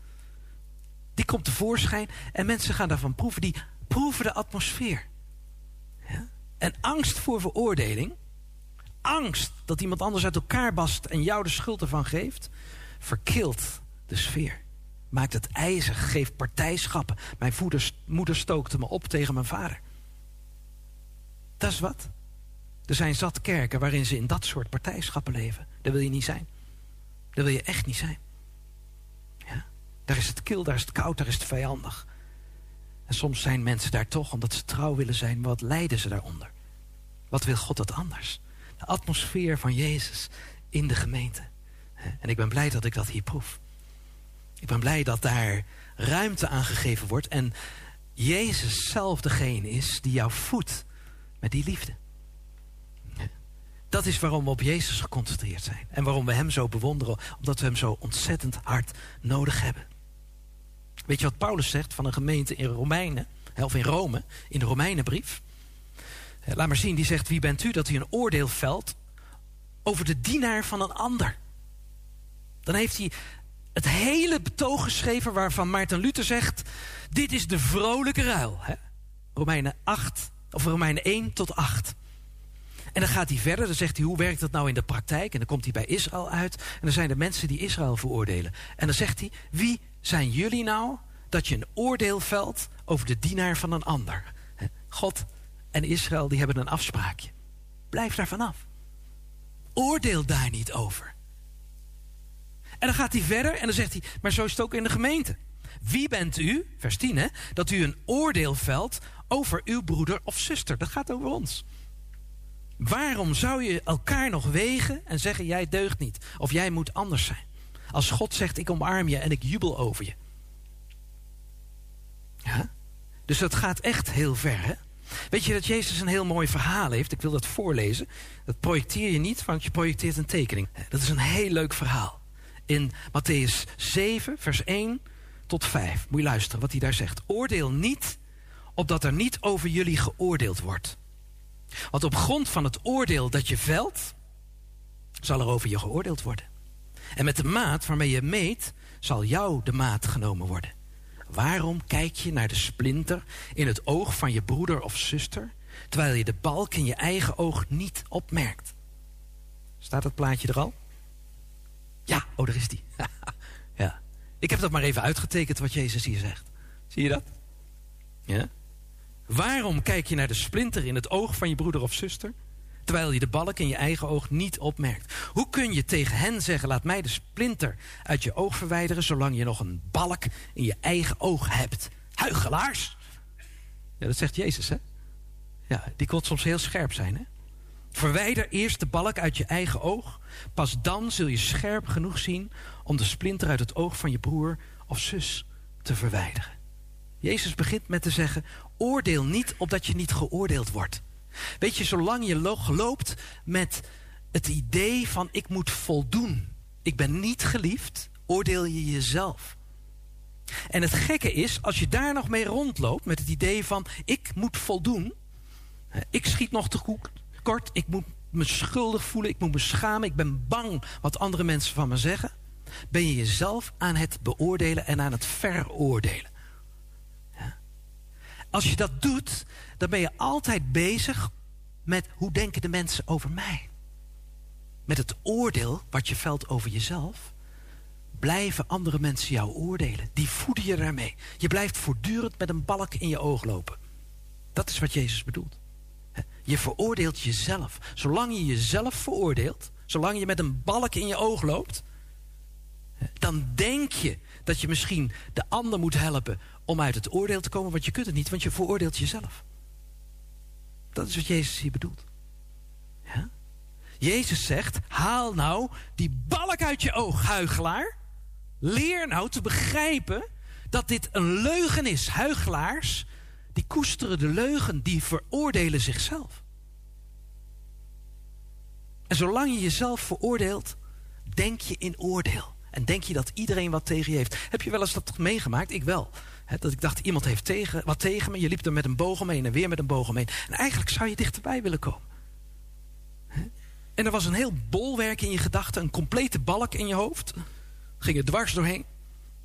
Die komt tevoorschijn en mensen gaan daarvan proeven. Die proeven de atmosfeer. Ja? En angst voor veroordeling, angst dat iemand anders uit elkaar bast en jou de schuld ervan geeft, verkilt de sfeer. Maakt het ijzig, geeft partijschappen. Mijn moeder stookte me op tegen mijn vader. Dat is wat. Er zijn zat kerken waarin ze in dat soort partijschappen leven. Daar wil je niet zijn. Daar wil je echt niet zijn. Ja? Daar is het kil, daar is het koud, daar is het vijandig. En soms zijn mensen daar toch omdat ze trouw willen zijn. Wat lijden ze daaronder? Wat wil God dat anders? De atmosfeer van Jezus in de gemeente. En ik ben blij dat ik dat hier proef. Ik ben blij dat daar ruimte aan gegeven wordt. En Jezus zelf degene is die jou voedt met die liefde. Dat is waarom we op Jezus geconcentreerd zijn. En waarom we Hem zo bewonderen. Omdat we Hem zo ontzettend hard nodig hebben. Weet je wat Paulus zegt van een gemeente in Romeinen? Of in Rome, in de Romeinenbrief. Eh, laat maar zien, die zegt... Wie bent u dat u een oordeel velt over de dienaar van een ander? Dan heeft hij het hele betoog geschreven waarvan Maarten Luther zegt... Dit is de vrolijke ruil. Hè? Romeinen 8, of Romeinen 1 tot 8. En dan gaat hij verder, dan zegt hij hoe werkt dat nou in de praktijk? En dan komt hij bij Israël uit. En dan zijn er mensen die Israël veroordelen. En dan zegt hij, wie zijn jullie nou dat je een oordeel velt over de dienaar van een ander? God en Israël die hebben een afspraakje. Blijf daar vanaf. Oordeel daar niet over. En dan gaat hij verder en dan zegt hij, maar zo is het ook in de gemeente. Wie bent u, vers 10, hè, dat u een oordeel velt over uw broeder of zuster? Dat gaat over ons. Waarom zou je elkaar nog wegen en zeggen jij deugt niet? Of jij moet anders zijn? Als God zegt ik omarm je en ik jubel over je. Ja? Dus dat gaat echt heel ver. Hè? Weet je dat Jezus een heel mooi verhaal heeft? Ik wil dat voorlezen. Dat projecteer je niet, want je projecteert een tekening. Dat is een heel leuk verhaal. In Matthäus 7, vers 1 tot 5. Moet je luisteren wat hij daar zegt. Oordeel niet, opdat er niet over jullie geoordeeld wordt. Want op grond van het oordeel dat je velt, zal er over je geoordeeld worden. En met de maat waarmee je meet, zal jou de maat genomen worden. Waarom kijk je naar de splinter in het oog van je broeder of zuster, terwijl je de balk in je eigen oog niet opmerkt? Staat dat plaatje er al? Ja, oh, daar is die. *laughs* ja. Ik heb dat maar even uitgetekend wat Jezus hier zegt. Zie je dat? Ja? Waarom kijk je naar de splinter in het oog van je broeder of zuster, terwijl je de balk in je eigen oog niet opmerkt? Hoe kun je tegen hen zeggen: laat mij de splinter uit je oog verwijderen, zolang je nog een balk in je eigen oog hebt? Huigelaars! Ja, dat zegt Jezus, hè? Ja, die kon soms heel scherp zijn, hè? Verwijder eerst de balk uit je eigen oog. Pas dan zul je scherp genoeg zien om de splinter uit het oog van je broer of zus te verwijderen. Jezus begint met te zeggen: oordeel niet opdat je niet geoordeeld wordt. Weet je, zolang je loopt met het idee van ik moet voldoen, ik ben niet geliefd, oordeel je jezelf. En het gekke is, als je daar nog mee rondloopt met het idee van ik moet voldoen, ik schiet nog te kort, ik moet me schuldig voelen, ik moet me schamen, ik ben bang wat andere mensen van me zeggen, ben je jezelf aan het beoordelen en aan het veroordelen. Als je dat doet, dan ben je altijd bezig met hoe denken de mensen over mij. Met het oordeel wat je velt over jezelf, blijven andere mensen jou oordelen. Die voeden je daarmee. Je blijft voortdurend met een balk in je oog lopen. Dat is wat Jezus bedoelt. Je veroordeelt jezelf. Zolang je jezelf veroordeelt, zolang je met een balk in je oog loopt, dan denk je dat je misschien de ander moet helpen om uit het oordeel te komen, want je kunt het niet, want je veroordeelt jezelf. Dat is wat Jezus hier bedoelt. Jezus zegt, haal nou die balk uit je oog, huigelaar. Leer nou te begrijpen dat dit een leugen is. Huigelaars, die koesteren de leugen, die veroordelen zichzelf. En zolang je jezelf veroordeelt, denk je in oordeel. En denk je dat iedereen wat tegen je heeft. Heb je wel eens dat meegemaakt? Ik wel dat ik dacht, iemand heeft tegen, wat tegen me. Je liep er met een boog omheen en weer met een boog omheen. En eigenlijk zou je dichterbij willen komen. En er was een heel bolwerk in je gedachten. Een complete balk in je hoofd. Ging er dwars doorheen.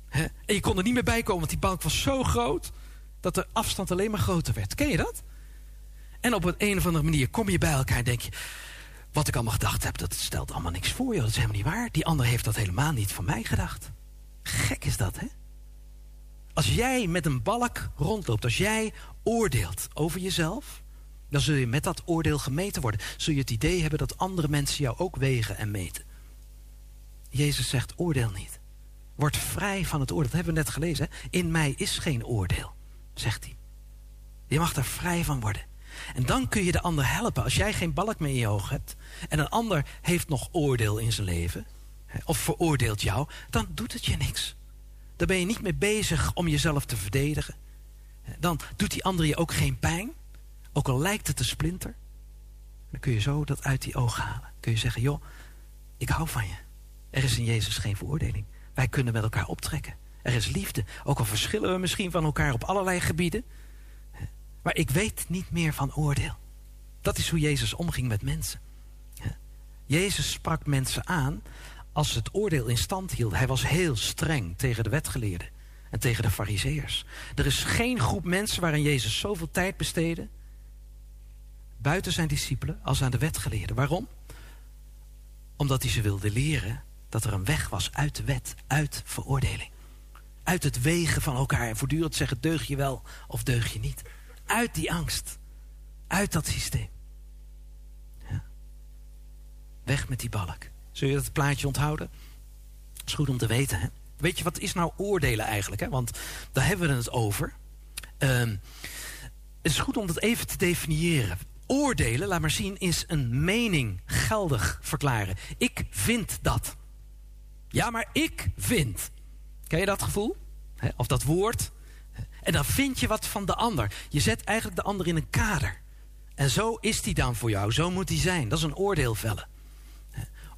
En je kon er niet meer bij komen, want die balk was zo groot dat de afstand alleen maar groter werd. Ken je dat? En op een, een of andere manier kom je bij elkaar en denk je... wat ik allemaal gedacht heb, dat stelt allemaal niks voor je. Dat is helemaal niet waar. Die ander heeft dat helemaal niet van mij gedacht. Gek is dat, hè? Als jij met een balk rondloopt, als jij oordeelt over jezelf... dan zul je met dat oordeel gemeten worden. Zul je het idee hebben dat andere mensen jou ook wegen en meten. Jezus zegt, oordeel niet. Word vrij van het oordeel. Dat hebben we net gelezen. Hè? In mij is geen oordeel, zegt hij. Je mag er vrij van worden. En dan kun je de ander helpen. Als jij geen balk meer in je oog hebt... en een ander heeft nog oordeel in zijn leven... of veroordeelt jou, dan doet het je niks. Dan ben je niet mee bezig om jezelf te verdedigen. Dan doet die ander je ook geen pijn. Ook al lijkt het een splinter. Dan kun je zo dat uit die ogen halen. Kun je zeggen, joh, ik hou van je. Er is in Jezus geen veroordeling. Wij kunnen met elkaar optrekken. Er is liefde. Ook al verschillen we misschien van elkaar op allerlei gebieden. Maar ik weet niet meer van oordeel. Dat is hoe Jezus omging met mensen. Jezus sprak mensen aan als het oordeel in stand hielden. Hij was heel streng tegen de wetgeleerden en tegen de fariseërs. Er is geen groep mensen waarin Jezus zoveel tijd besteedde... buiten zijn discipelen als aan de wetgeleerden. Waarom? Omdat hij ze wilde leren dat er een weg was uit de wet, uit veroordeling. Uit het wegen van elkaar en voortdurend zeggen deug je wel of deug je niet. Uit die angst. Uit dat systeem. Weg met die balk. Zul je dat plaatje onthouden? Dat is goed om te weten. Hè? Weet je, wat is nou oordelen eigenlijk? Hè? Want daar hebben we het over. Ehm, het is goed om dat even te definiëren. Oordelen, laat maar zien, is een mening geldig verklaren. Ik vind dat. Ja, maar ik vind. Ken je dat gevoel? Of dat woord? En dan vind je wat van de ander. Je zet eigenlijk de ander in een kader. En zo is die dan voor jou. Zo moet die zijn. Dat is een oordeel vellen.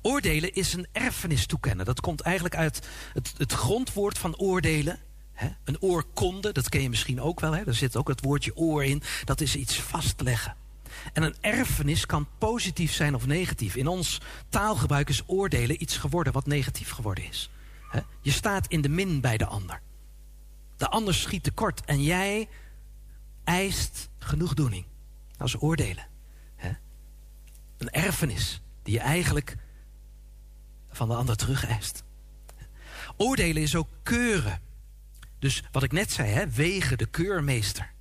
Oordelen is een erfenis toekennen. Dat komt eigenlijk uit het, het grondwoord van oordelen. Een oorkonde, dat ken je misschien ook wel. Hè? Daar zit ook het woordje oor in. Dat is iets vastleggen. En een erfenis kan positief zijn of negatief. In ons taalgebruik is oordelen iets geworden wat negatief geworden is. Je staat in de min bij de ander. De ander schiet tekort en jij eist genoegdoening. Dat is oordelen. Een erfenis die je eigenlijk van de ander terug eist. Oordelen is ook keuren. Dus wat ik net zei, hè, wegen de keurmeester.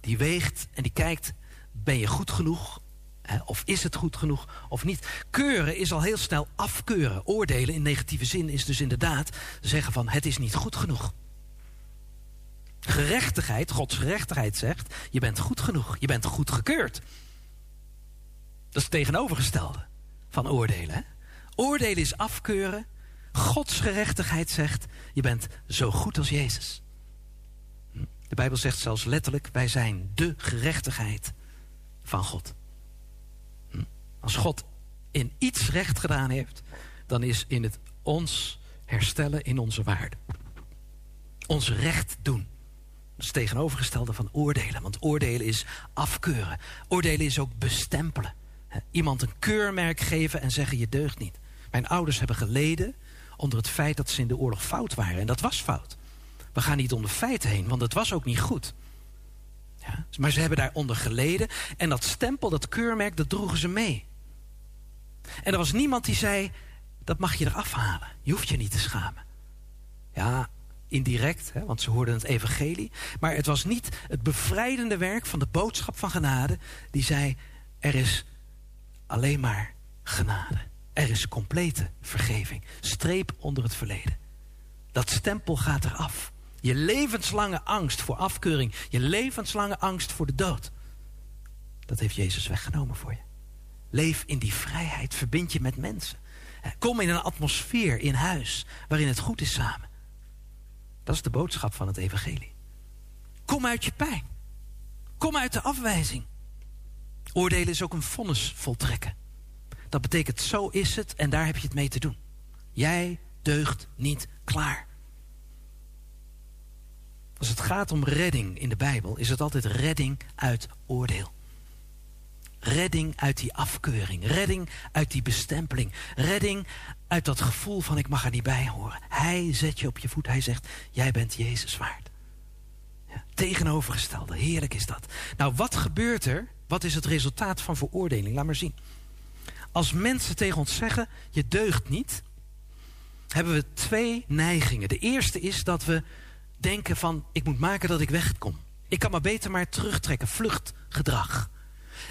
Die weegt en die kijkt, ben je goed genoeg? Hè, of is het goed genoeg of niet? Keuren is al heel snel afkeuren. Oordelen in negatieve zin is dus inderdaad zeggen van het is niet goed genoeg. Gerechtigheid, Gods gerechtigheid zegt, je bent goed genoeg, je bent goed gekeurd. Dat is het tegenovergestelde van oordelen. Hè? Oordelen is afkeuren. Gods gerechtigheid zegt, je bent zo goed als Jezus. De Bijbel zegt zelfs letterlijk, wij zijn de gerechtigheid van God. Als God in iets recht gedaan heeft, dan is in het ons herstellen in onze waarde. Ons recht doen. Dat is het tegenovergestelde van oordelen. Want oordelen is afkeuren. Oordelen is ook bestempelen. Iemand een keurmerk geven en zeggen je deugt niet. Mijn ouders hebben geleden onder het feit dat ze in de oorlog fout waren. En dat was fout. We gaan niet onder feiten heen, want het was ook niet goed. Ja, maar ze hebben daaronder geleden. En dat stempel, dat keurmerk, dat droegen ze mee. En er was niemand die zei, dat mag je eraf halen. Je hoeft je niet te schamen. Ja, indirect, hè, want ze hoorden het evangelie. Maar het was niet het bevrijdende werk van de boodschap van genade... die zei, er is alleen maar genade. Er is complete vergeving. Streep onder het verleden. Dat stempel gaat eraf. Je levenslange angst voor afkeuring. Je levenslange angst voor de dood. Dat heeft Jezus weggenomen voor je. Leef in die vrijheid. Verbind je met mensen. Kom in een atmosfeer in huis waarin het goed is samen. Dat is de boodschap van het evangelie. Kom uit je pijn. Kom uit de afwijzing. Oordelen is ook een vonnis voltrekken. Dat betekent zo is het en daar heb je het mee te doen. Jij deugt niet klaar. Als het gaat om redding in de Bijbel, is het altijd redding uit oordeel. Redding uit die afkeuring. Redding uit die bestempeling. Redding uit dat gevoel van ik mag er niet bij horen. Hij zet je op je voet. Hij zegt, jij bent Jezus waard. Ja, tegenovergestelde. Heerlijk is dat. Nou, wat gebeurt er? Wat is het resultaat van veroordeling? Laat maar zien. Als mensen tegen ons zeggen, je deugt niet... hebben we twee neigingen. De eerste is dat we denken van, ik moet maken dat ik wegkom. Ik kan maar beter maar terugtrekken, vluchtgedrag.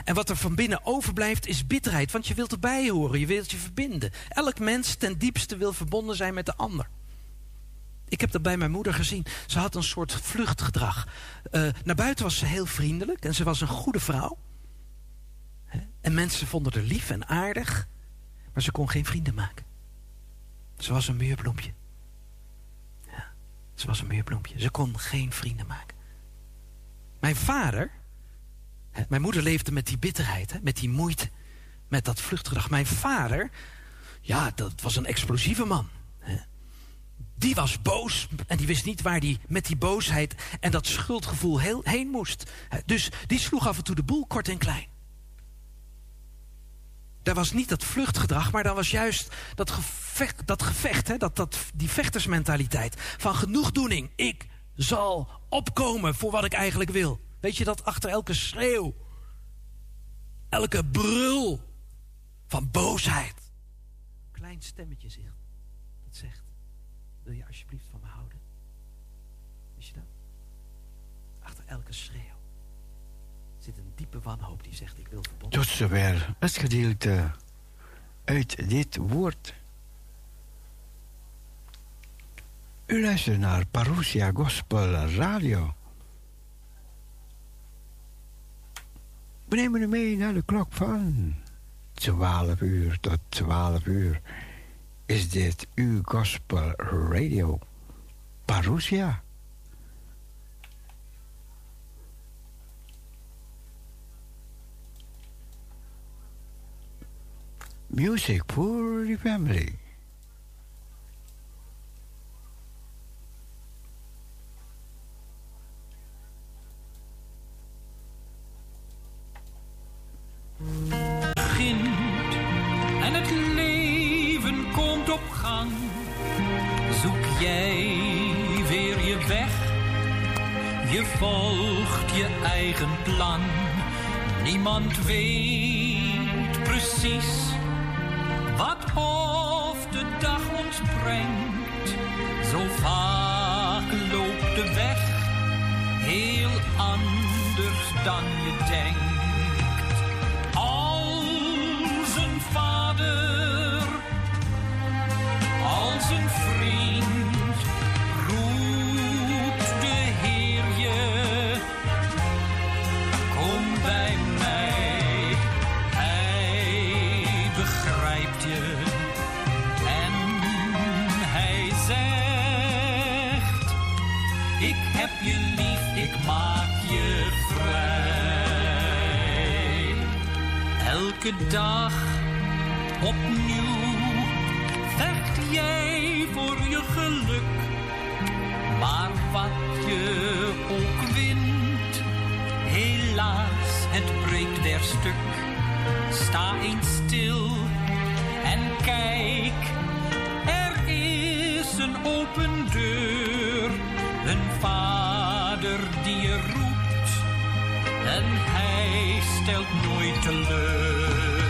En wat er van binnen overblijft is bitterheid, want je wilt erbij horen, je wilt je verbinden. Elk mens ten diepste wil verbonden zijn met de ander. Ik heb dat bij mijn moeder gezien. Ze had een soort vluchtgedrag. Uh, naar buiten was ze heel vriendelijk en ze was een goede vrouw. En mensen vonden haar lief en aardig, maar ze kon geen vrienden maken. Ze was een muurbloempje. Ja, ze was een muurbloempje. Ze kon geen vrienden maken. Mijn vader, mijn moeder leefde met die bitterheid, met die moeite, met dat vluchtgedrag. Mijn vader, ja, dat was een explosieve man. Die was boos en die wist niet waar hij met die boosheid en dat schuldgevoel heen moest. Dus die sloeg af en toe de boel kort en klein. Daar was niet dat vluchtgedrag, maar daar was juist dat gevecht, dat gevecht hè, dat, dat, die vechtersmentaliteit. Van genoegdoening. Ik zal opkomen voor wat ik eigenlijk wil. Weet je dat achter elke schreeuw, elke brul van boosheid, een klein stemmetje zegt, dat zegt, wil je alsjeblieft van me houden? Weet je dat? Achter elke schreeuw zit een diepe wanhoop die zegt, ik wil verbonden. Tot zover het gedeelte uit dit woord. U luistert naar Parousia Gospel Radio. We nemen u mee naar de klok van 12 uur tot 12 uur. Is dit uw Gospel Radio? Parousia. Music for the family. begint en het leven komt op gang, zoek jij weer je weg. Je volgt je eigen plan. Niemand weet precies wat of de dag ons brengt. Zo vaak loopt de weg heel anders dan je denkt. Als een vader, als een vriend, Dag opnieuw vecht jij voor je geluk. Maar wat je ook wint, helaas, het breekt weer stuk. Sta eens stil en kijk, er is een open deur. Een vader die je roept en hij stelt nooit teleur.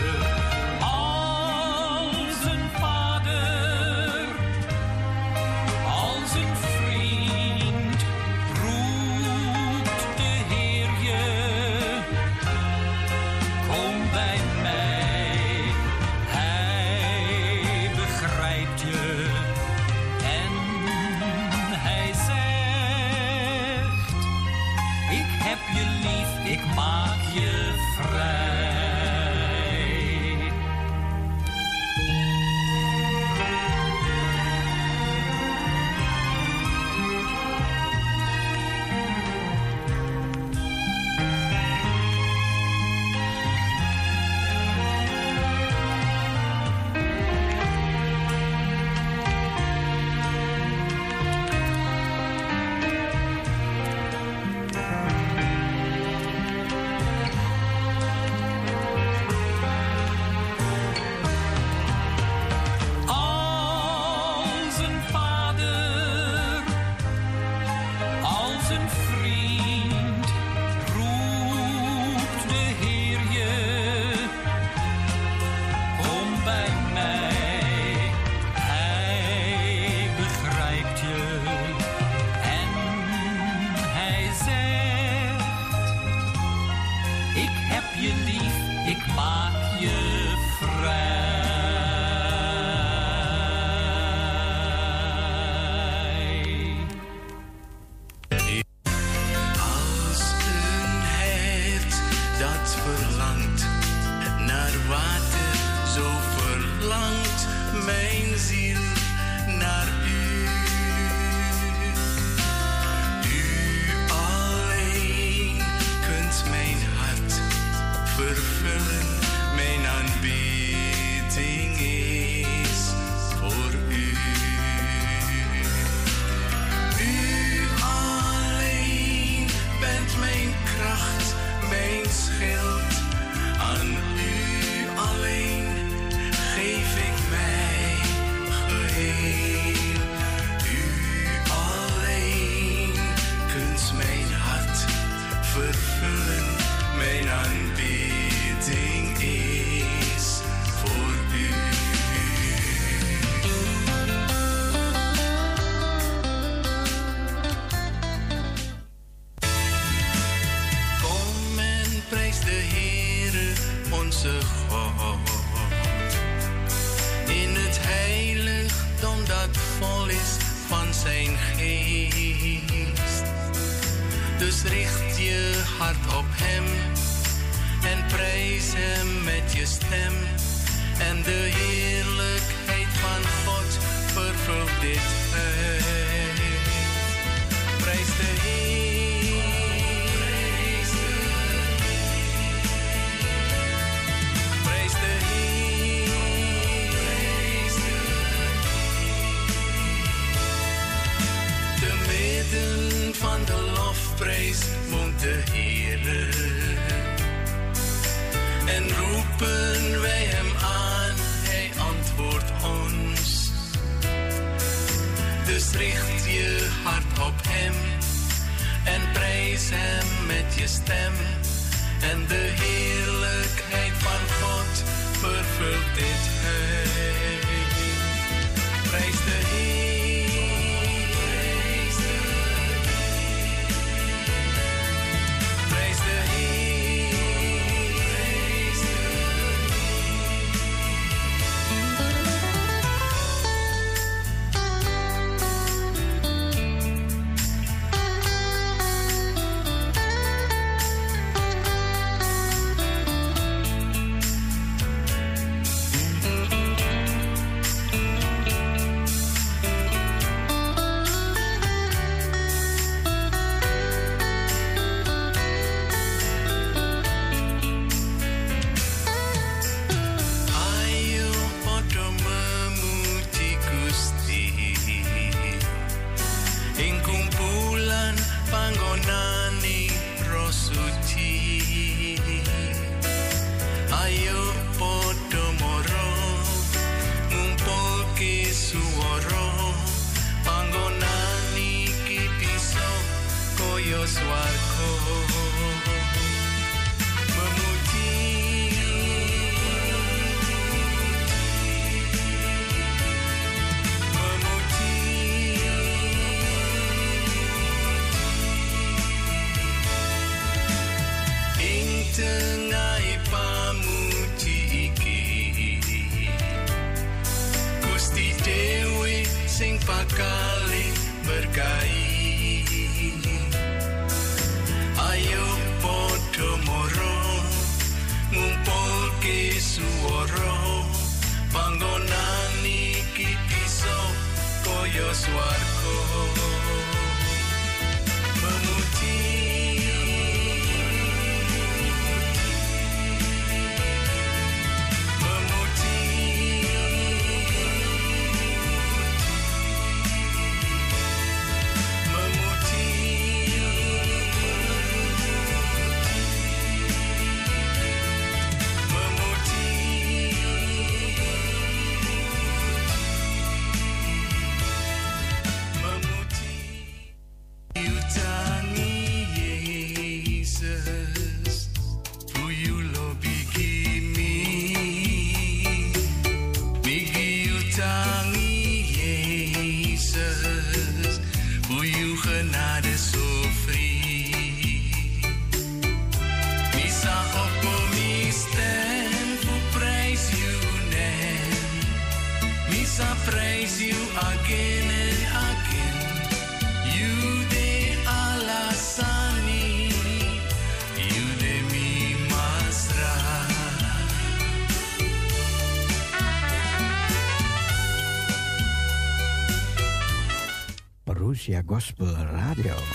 Gospel Radio.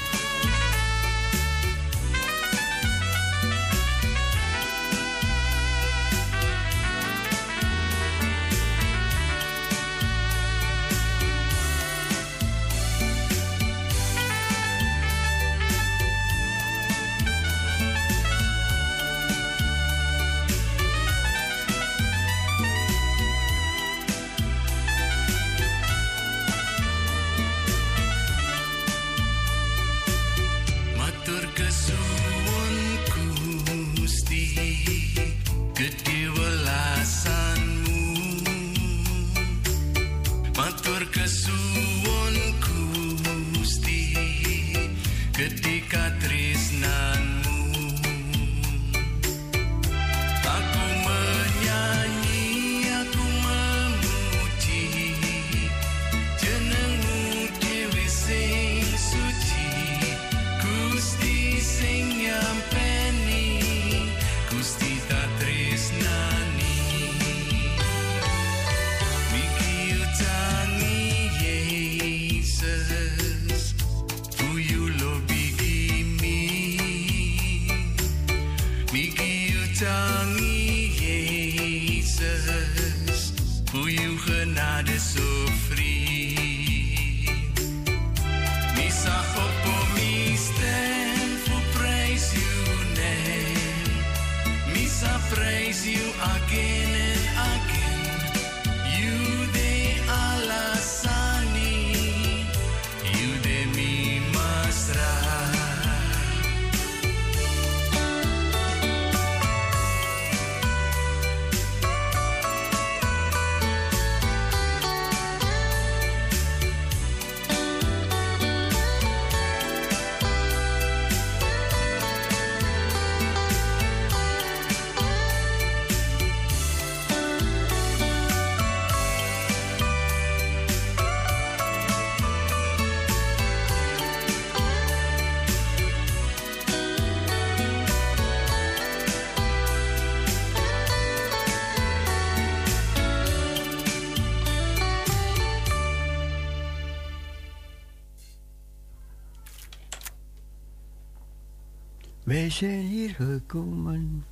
We zijn hier gekomen.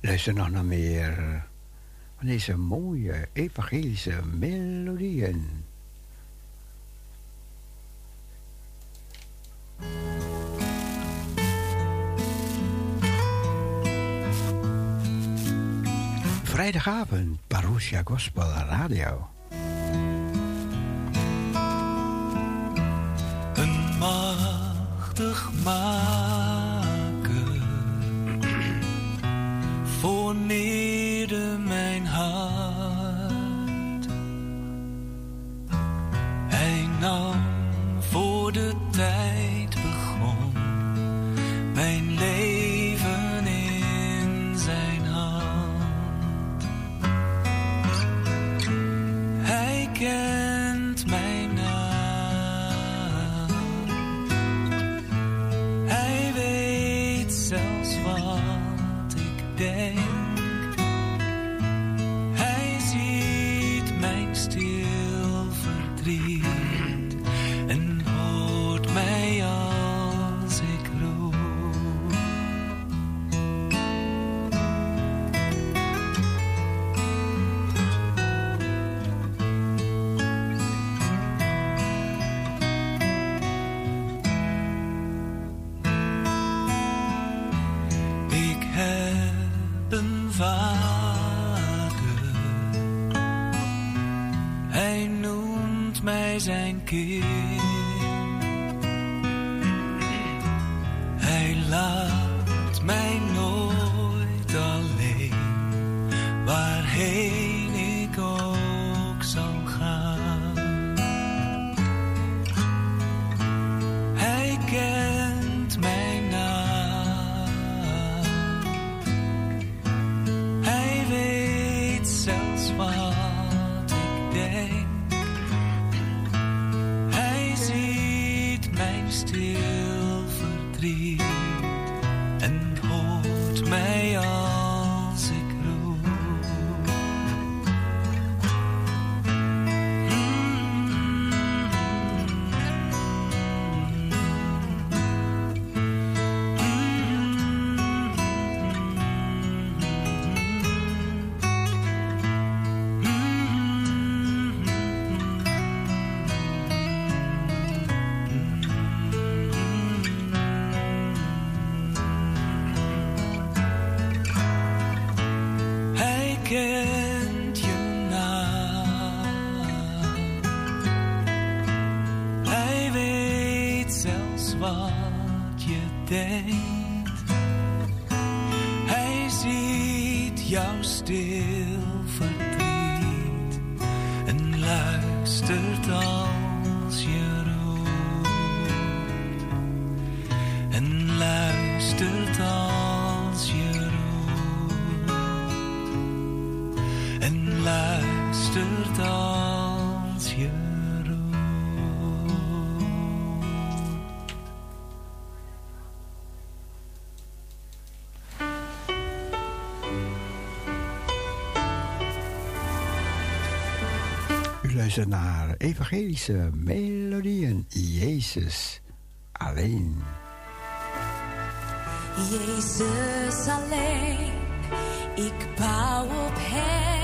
Luister nog naar meer van deze mooie evangelische melodieën. Vrijdagavond, Parousia Gospel Radio. Een machtig maag naar evangelische melodieën. Jezus alleen. Jezus alleen, ik bouw op hem.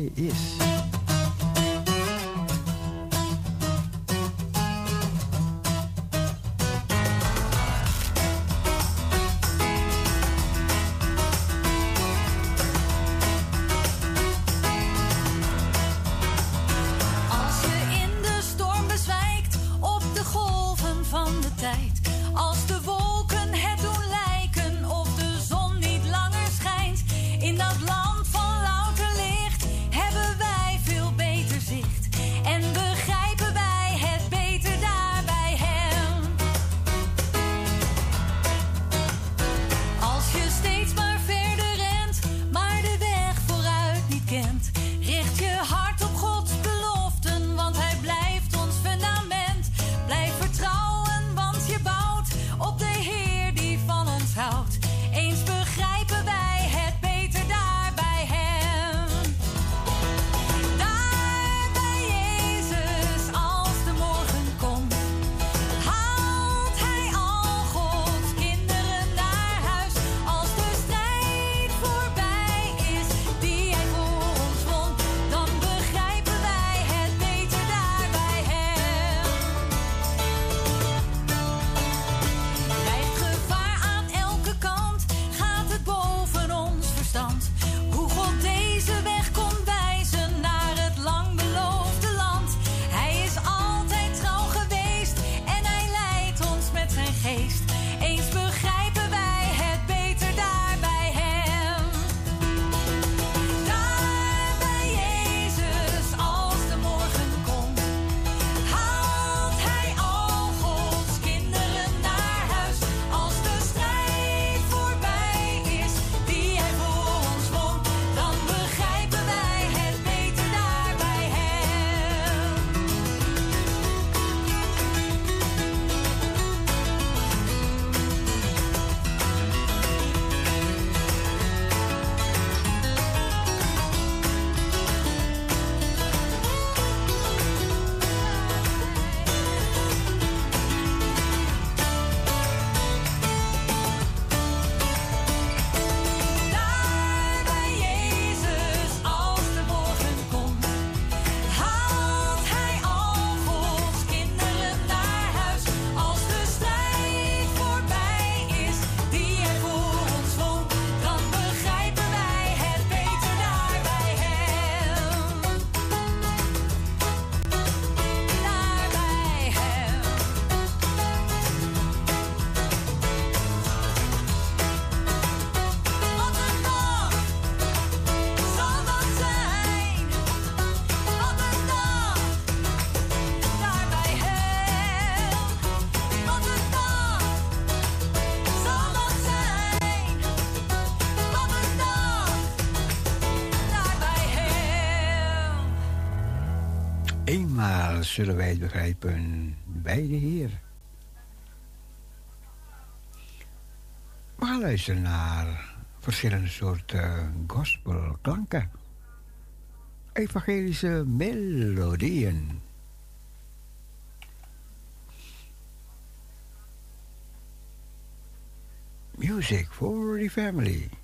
Yes. zullen wij het begrijpen bij de Heer. We gaan luisteren naar verschillende soorten gospelklanken. Evangelische melodieën. Music for the family.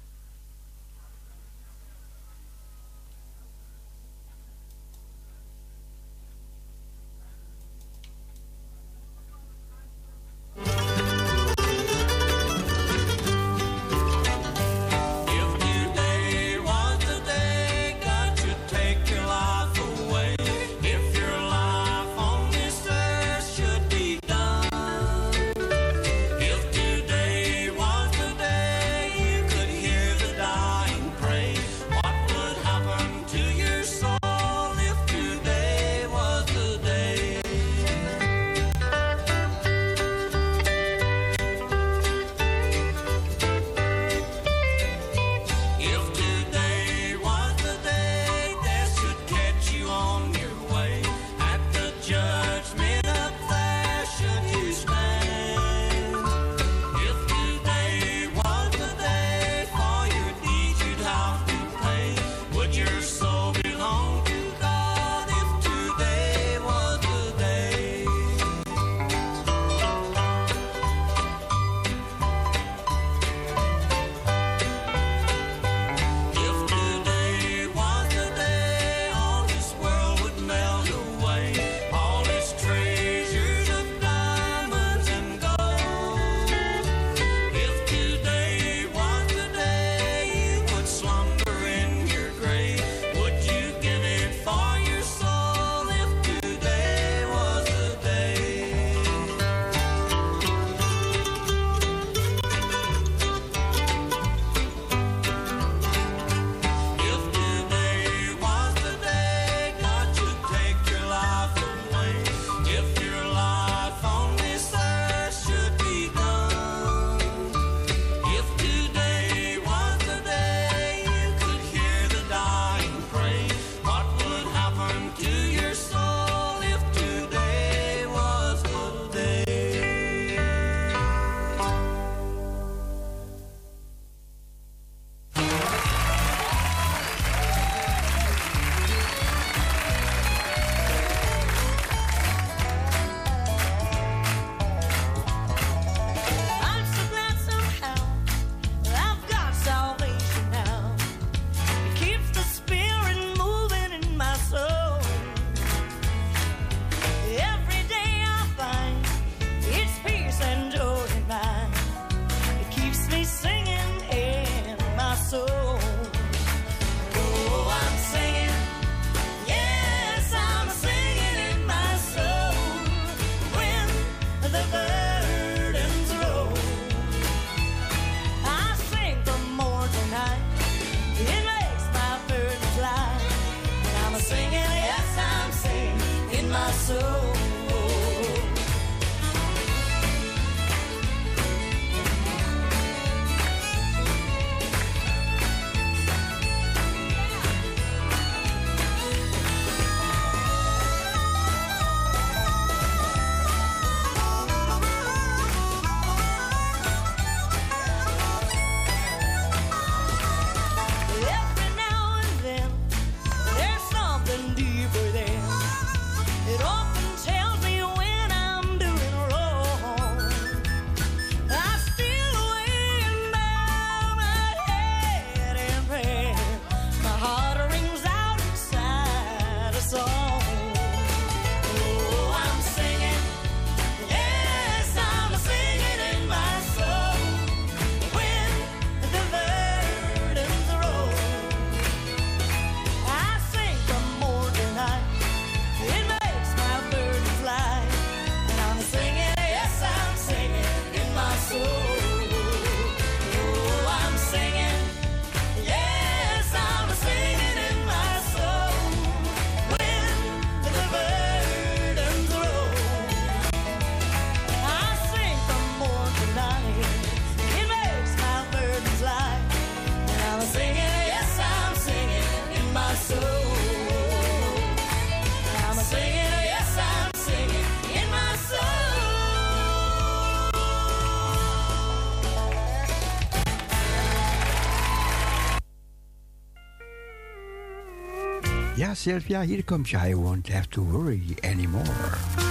Yeah, Sylvia, here comes I won't have to worry anymore.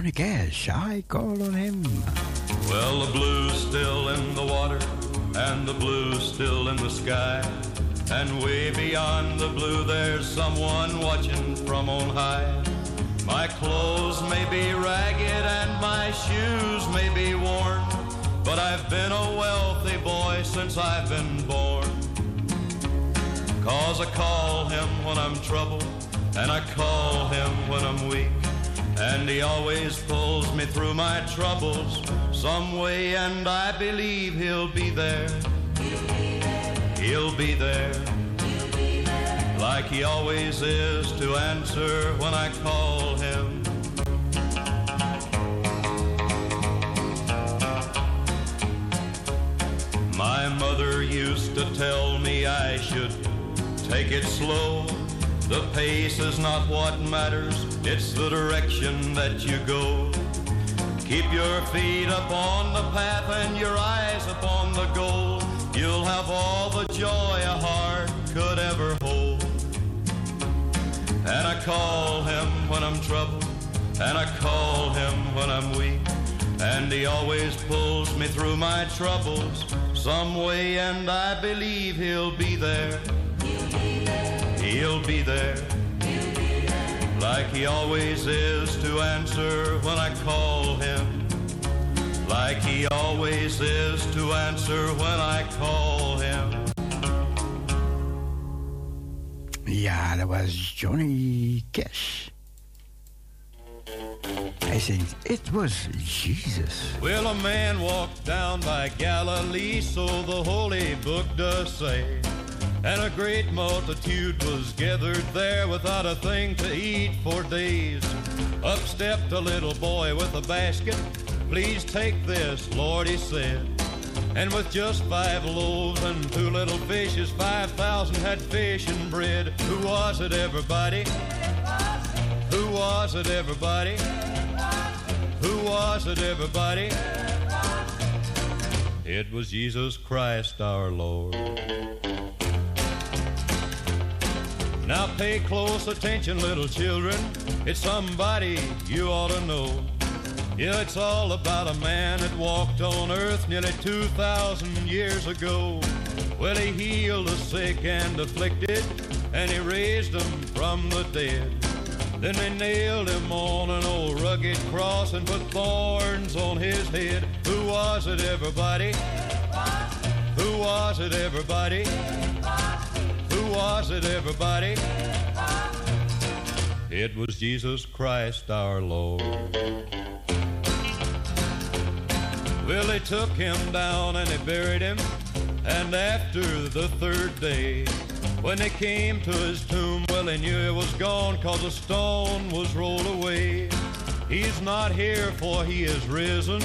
Johnny Cash, I call on him. Well, the blue's still in the water, and the blue's still in the sky. And way beyond the blue, there's someone watching from on high. My clothes may be ragged and my shoes may be worn, but I've been a wealthy boy since I've been born. Cause I call him when I'm troubled, and I call him when I'm weak. And he always pulls me through my troubles some way, and I believe he'll be there. He'll be there. Like he always is to answer when I call him. My mother used to tell me I should take it slow. The pace is not what matters, it's the direction that you go. Keep your feet up on the path and your eyes upon the goal. You'll have all the joy a heart could ever hold. And I call him when I'm troubled, and I call him when I'm weak. And he always pulls me through my troubles some way, and I believe he'll be there. He'll be there. Like he always is to answer when I call him. Like he always is to answer when I call him. Ja, dat was Johnny Cash. Hij zingt It Was Jesus. Well, a man walked down by Galilee, so the holy book does say. And a great multitude was gathered there without a thing to eat for days. Up stepped a little boy with a basket. Please take this, Lord, he said. And with just five loaves and two little fishes, 5,000 had fish and bread. Who was it, everybody? Who was it, everybody? Who was it, everybody? It was Jesus Christ our Lord. Now pay close attention, little children. It's somebody you ought to know. Yeah, it's all about a man that walked on earth nearly 2,000 years ago. Well, he healed the sick and afflicted, and he raised them from the dead. Then they nailed him on an old rugged cross and put thorns on his head. Who was it, everybody? Who was it, everybody? Was it, everybody? It was Jesus Christ our Lord. Well, they took him down and they buried him. And after the third day, when they came to his tomb, well, they knew it was gone cause a stone was rolled away. He's not here for he is risen.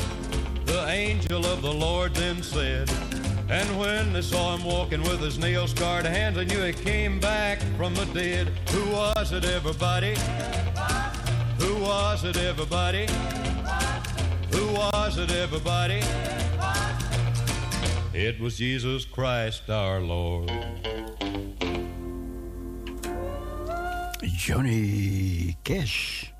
The angel of the Lord then said, and when they saw him walking with his nails scarred hands, they knew he came back from the dead. Who was it, everybody? Who was it, everybody? Who was it, everybody? It was Jesus Christ our Lord. Johnny Cash.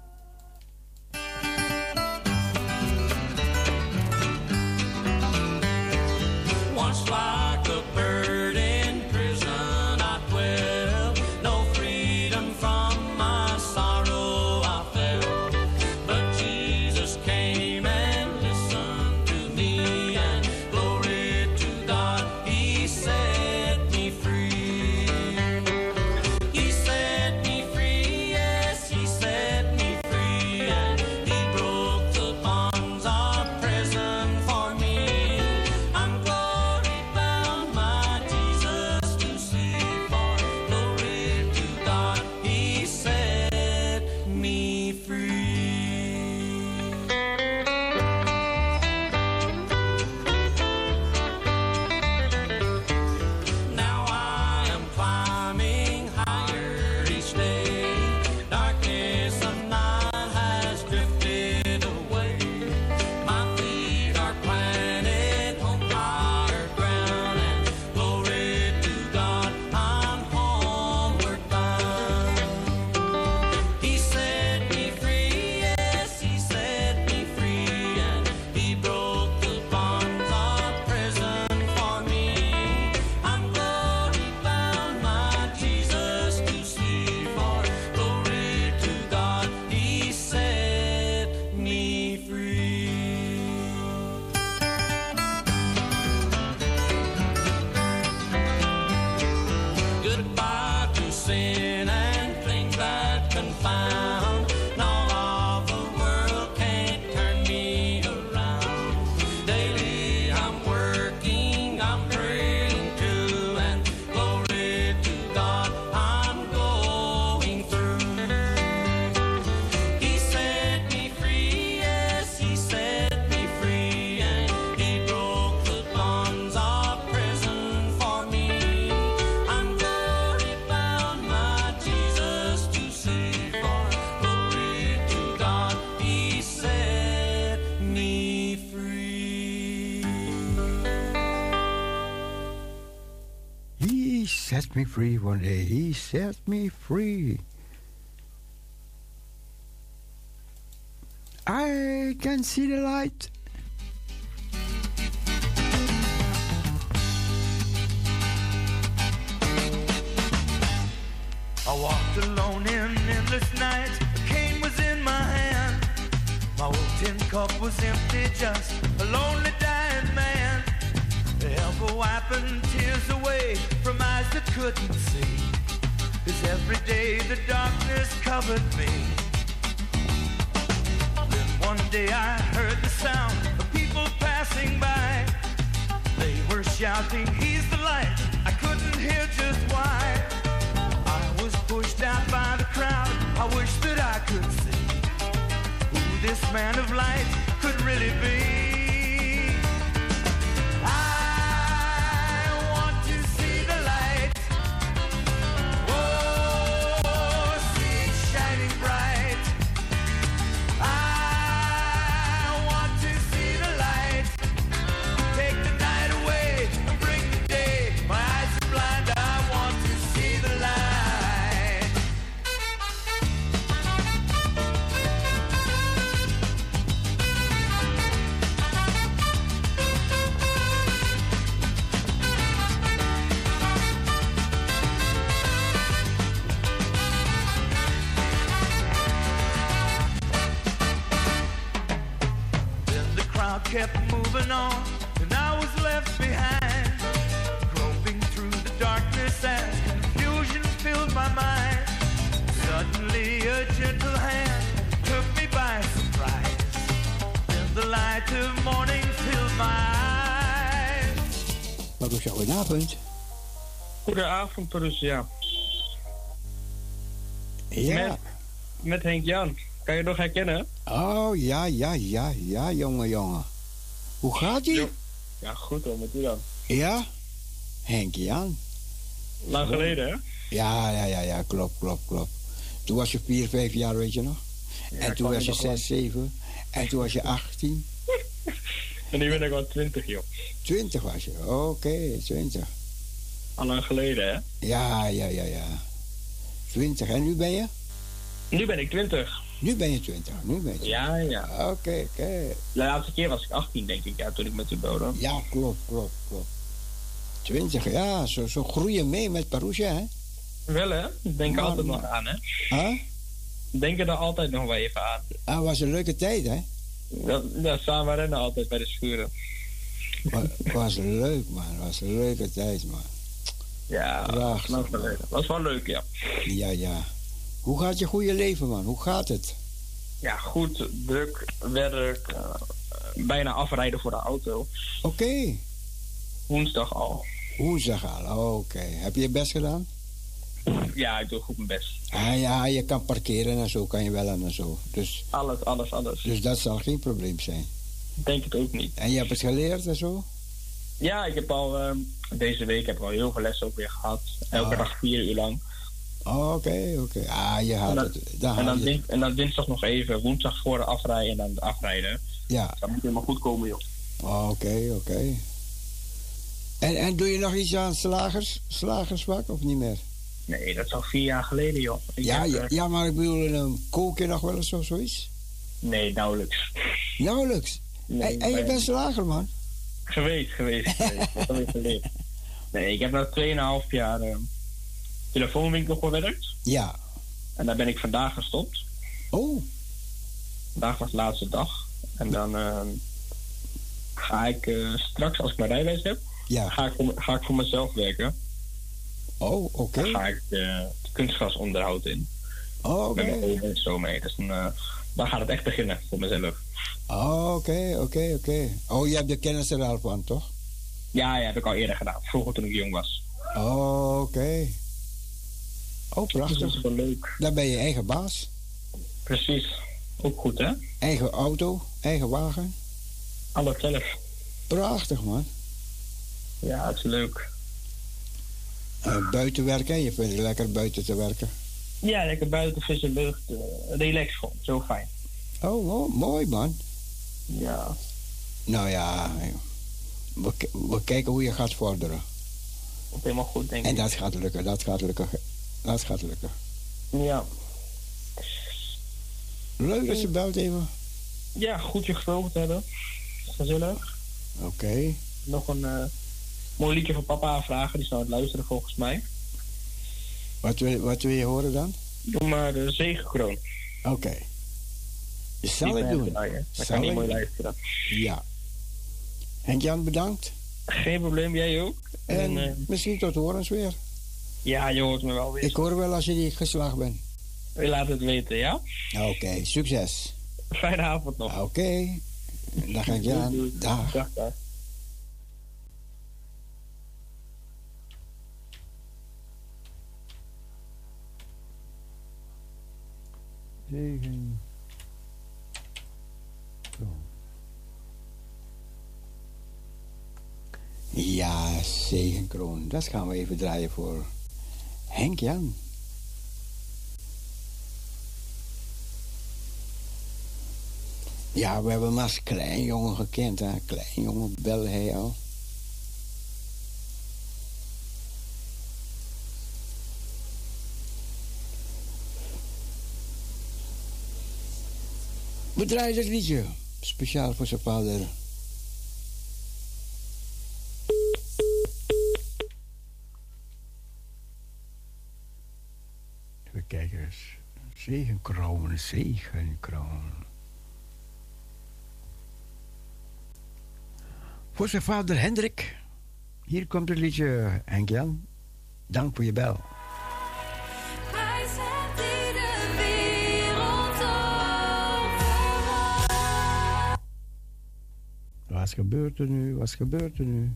Set me free. I can see the light. I walked alone in endless night. A cane was in my hand. My old tin cup was empty, just a lonely dying man. Ever wiping tears away from eyes that couldn't see. Cause every day the darkness covered me. Then one day I heard the sound of people passing by. They were shouting, He's the light. I couldn't hear just why. I was pushed out by the crowd. I wish that I could see who this man of light could really be. Crowd kept moving on, and I was left behind. Groping through the darkness as confusion filled my mind. Suddenly a gentle hand took me by surprise. Then the light of morning filled my eyes. Marusha, goedenavond. Goedenavond, Parousia. Ja. Met, met Henk Jan. Kan je nog herkennen? Oh, ja, ja, ja, ja, jongen, jongen. Hoe gaat ie? Ja, goed hoor, met u dan. Ja? Henk Jan. Lang geleden, hè? Ja, ja, ja, ja, klopt, klopt, klopt. Toen was je 4, 5 jaar, weet je nog? en toen was je nog wel. 6, 7. En toen was je 18. En nu ben ik al 20, joh. 20 was je. Oké, 20. Al lang geleden, hè? Ja, ja, ja, ja. 20. En nu ben je? Nu ben ik 20. Nu ben je 20. Nu ben je Ja, ja. Oké, oké. De laatste keer was ik 18, denk ik, ja, toen ik met u belde. Ja, klopt, klopt, klopt. 20, ja, zo, zo groeien mee met Parousia, hè? Wel, hè? Denk er Man, altijd nog aan, hè? Huh? Denk er altijd nog wel even aan. Ah, was een leuke tijd, hè? Ja, ja, samen rennen altijd bij de schuren. Wa- was leuk, man. Was een leuke tijd, man. Ja, Prachtig, geleden. Was wel leuk, ja. Ja, ja. Hoe gaat je goede leven, man? Hoe gaat het? Ja, goed, druk, werk, eh, bijna afrijden voor de auto. Oké. Woensdag al. Woensdag al, oké. Heb je je best gedaan? Ja, ik doe goed mijn best. Ah ja, je kan parkeren en zo, kan je wel en zo. Dus, Alles, alles, alles. dus dat zal geen probleem zijn. Denk het ook niet. En je hebt het geleerd en zo? Ja, ik heb al ehm, deze week heb ik al heel veel lessen ook weer gehad. Elke Ah. dag vier uur lang. Oké, oké. Ah, je En haalt dan, het. Dan en, dan je en dan dinsdag nog even, woensdag voor de afrijden en dan de afrijden. Ja. Dat moet helemaal goed komen, joh. Oké, oké. En, en doe je nog iets aan slagers, slagersvak of niet meer? Nee, dat is al vier jaar geleden, joh. Ik Ja, heb, ja, eh, ja, maar ik bedoel, een kook je nog wel eens of zoiets? Nee, nauwelijks. Nauwelijks. Nee, en, en je bent slager, man. Geweest, geweest, geweest. *laughs* Dat heb ik geleerd. Nee, ik heb na 2,5 jaar ehm, telefoonwinkel gewerkt. Ja. En daar ben ik vandaag gestopt. Oh. Vandaag was de laatste dag. En dan ehm, ga ik eh, straks, als ik mijn rijbewijs heb, Ja. ga, ik voor, ga ik voor mezelf werken. Oh, oké. Dan ga ik eh, het kunstgasonderhoud in. Oh, oké. Met mijn ogen en zo mee. Dus dan, eh, dan gaat het echt beginnen voor mezelf. Oh, oké, oké, oké. Oh, je hebt de kennis er al van, toch? Ja, ja, heb ik al eerder gedaan. Vroeger toen ik jong was. Oh, oké. Oh, prachtig. Dat is wel leuk. Dan ben je eigen baas. Precies. Ook goed, hè? Eigen auto, eigen wagen. Alles zelf. Prachtig, man. Ja, het is leuk. Eh, buiten werken, je vindt het lekker buiten te werken. Ja, lekker buiten, frisse lucht. eh relax gewoon. Zo fijn. Oh, mo- mooi, man. Ja. Nou ja, we, kijken hoe je gaat vorderen. komt helemaal goed, denk En ik. dat gaat lukken, dat gaat lukken. Dat gaat lukken. Ja. Leuk dat je belt even. Ja, goed je gesproken te hebben. Gezellig. Oké. Nog een eh, mooi liedje van papa aanvragen. Die nou aan het luisteren volgens mij. Wat wil, wat wil je horen dan? Doe maar de zegenkroon. Oké. Zal ik doen. Zal kan niet ik mooi luisteren. Ja. Henk-Jan, bedankt. Geen probleem, jij ook. En, eh, misschien tot horens weer. Ja, je hoort me wel weer. Ik hoor wel als je niet geslaagd bent. Je laat het weten, ja? Oké, succes. Fijne avond nog. Oké. Dag Henk-Jan. Dag. Dag, dag. Zegen. Ja, zegenkroon. Dat gaan we even draaien voor Henk Jan. Ja, we hebben hem als klein jongen gekend. Hè? Klein jongen belde hij al. We draaien dit liedje. Speciaal voor zijn vader. Even kijken eens. Zegenkroon, zegenkroon. Voor zijn vader Hendrik. Hier komt het liedje, Henk-Jan. Dank voor je bel. Wat gebeurt er nu? Wat gebeurt er nu?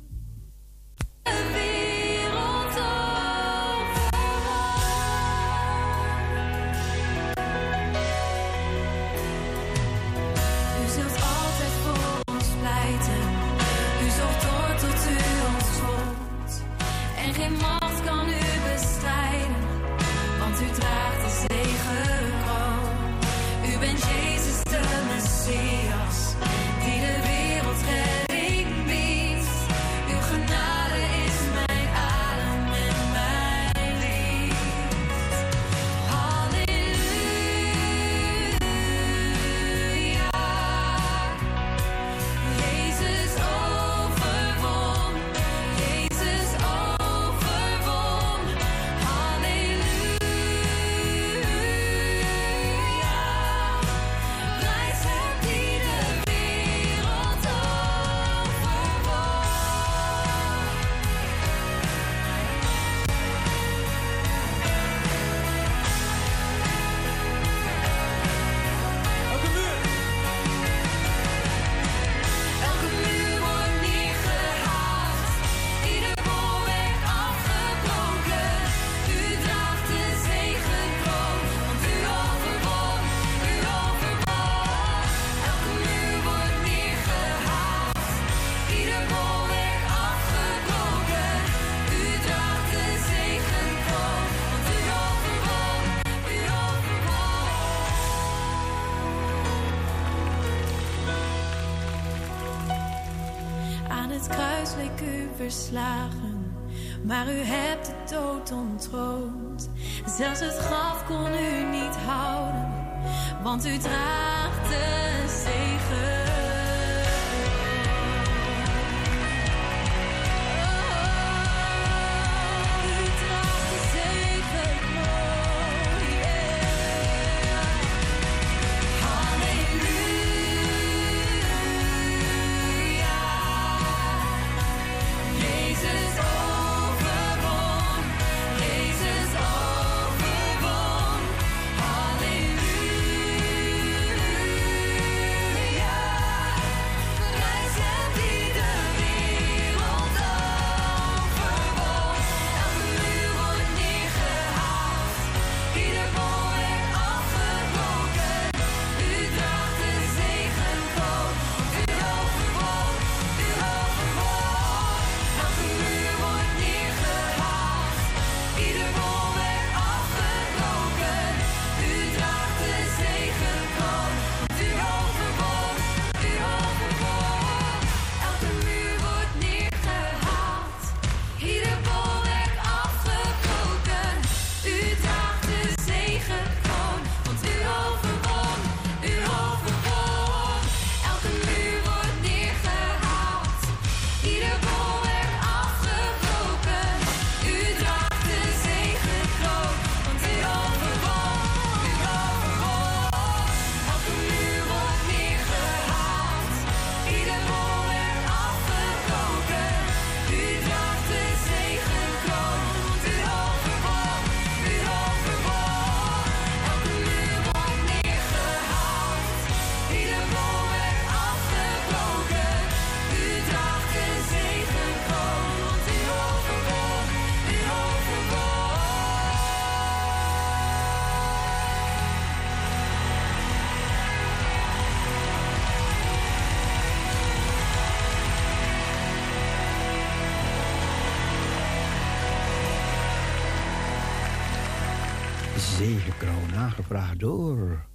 Zegenkroon, aangevraagd door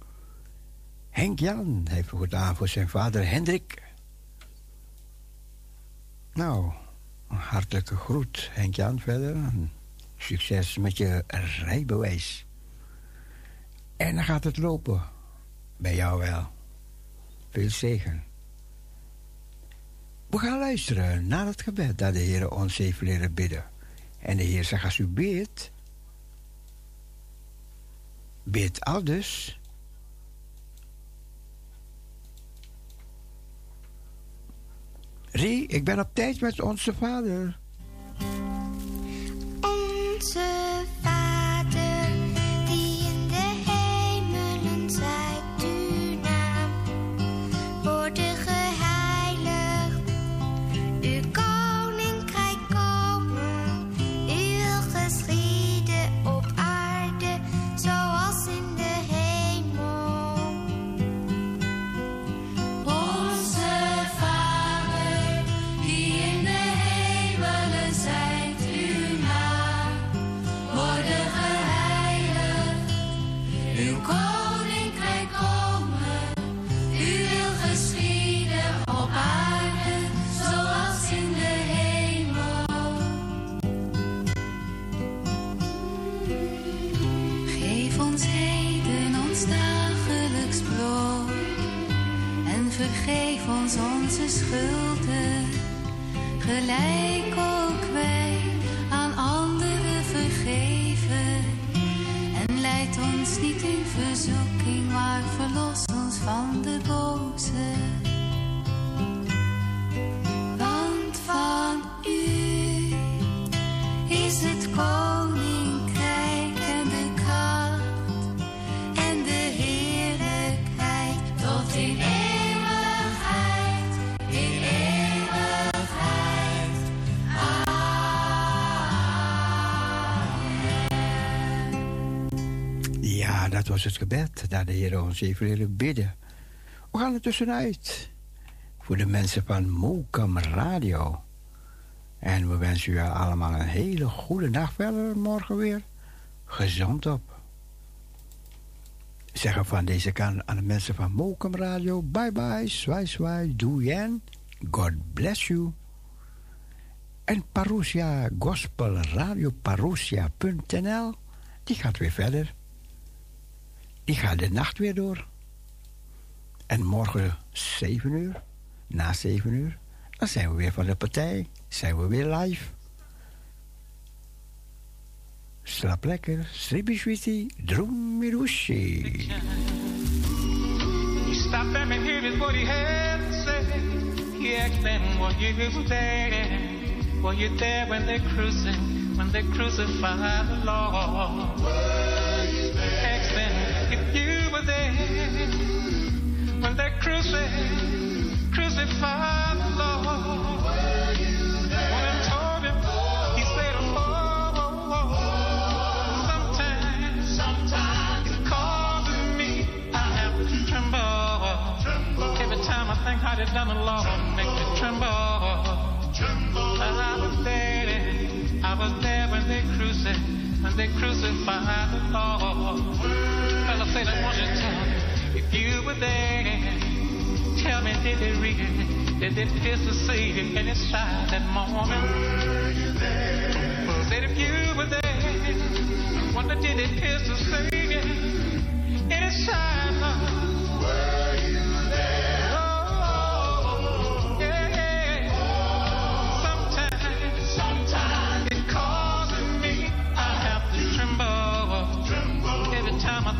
Henk Jan. Hij vroeg het aan voor zijn vader Hendrik. Nou, een hartelijke groet, Henk Jan, verder. Succes met je rijbewijs. En dan gaat het lopen. Bij jou wel. Veel zegen. We gaan luisteren naar het gebed dat de Heer ons heeft leren bidden. En de Heer zegt, als u bid al dus. Rie, ik ben op tijd met onze vader. Ons onze schulden, gelijk ook wij aan anderen vergeven. En leid ons niet in verzoeking, maar verlos ons van de boze. Want van u is het koninkrijk was het gebed dat de Heer ons even leren bidden. We gaan er tussenuit. Voor de mensen van Mokam Radio. En we wensen u allemaal een hele goede dag verder. Morgen weer gezond op. Zeggen van deze kant aan de mensen van Mokum Radio. Bye bye, zwaai zwaai, doei God bless you. En Parousia Gospel Radio Parousia.nl die gaat weer verder. Die gaat de nacht weer door. En morgen 7 uur, na 7 uur, dan zijn we weer van de partij. Zijn we weer live. Slaap lekker, sribishwiti, drumirushi. He stopped and asked them, were you there? There when they crucify, when they crucified the Lord? Were you there? Were there when they crucified, crucified the Lord. One of told he said, oh, sometimes, sometimes it causes me, I have to tremble. Every time I think done the Lord, make me tremble. I was there, I was there when they crucified, when they crucified the Lord. Fella said, I want you to tell me if you were there. Tell me, did they really, did they pierce the Savior in his side that moment? Were you there? Said if you were there, I wonder did they pierce the Savior in his side, Lord? Were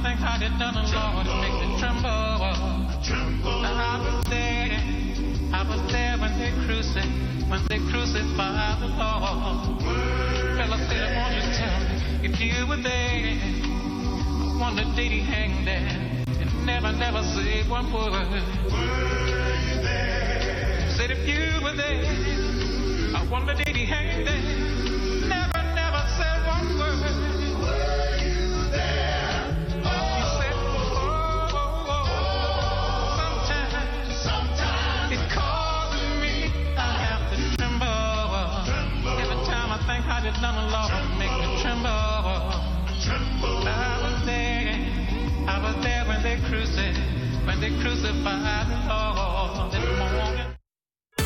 think how they done the Lord, it makes me tremble. I was there, I was there when they crucified, when they crucified the Lord. Fella said, I want you tell me if you were there. I wonder did he hang there and never, never say one word. Were you there? Said if you were there, I wonder did he hang there, how did Lama Laura make me tremble? tremble? I was there, I was there when they crucified, when they crucified the Lord.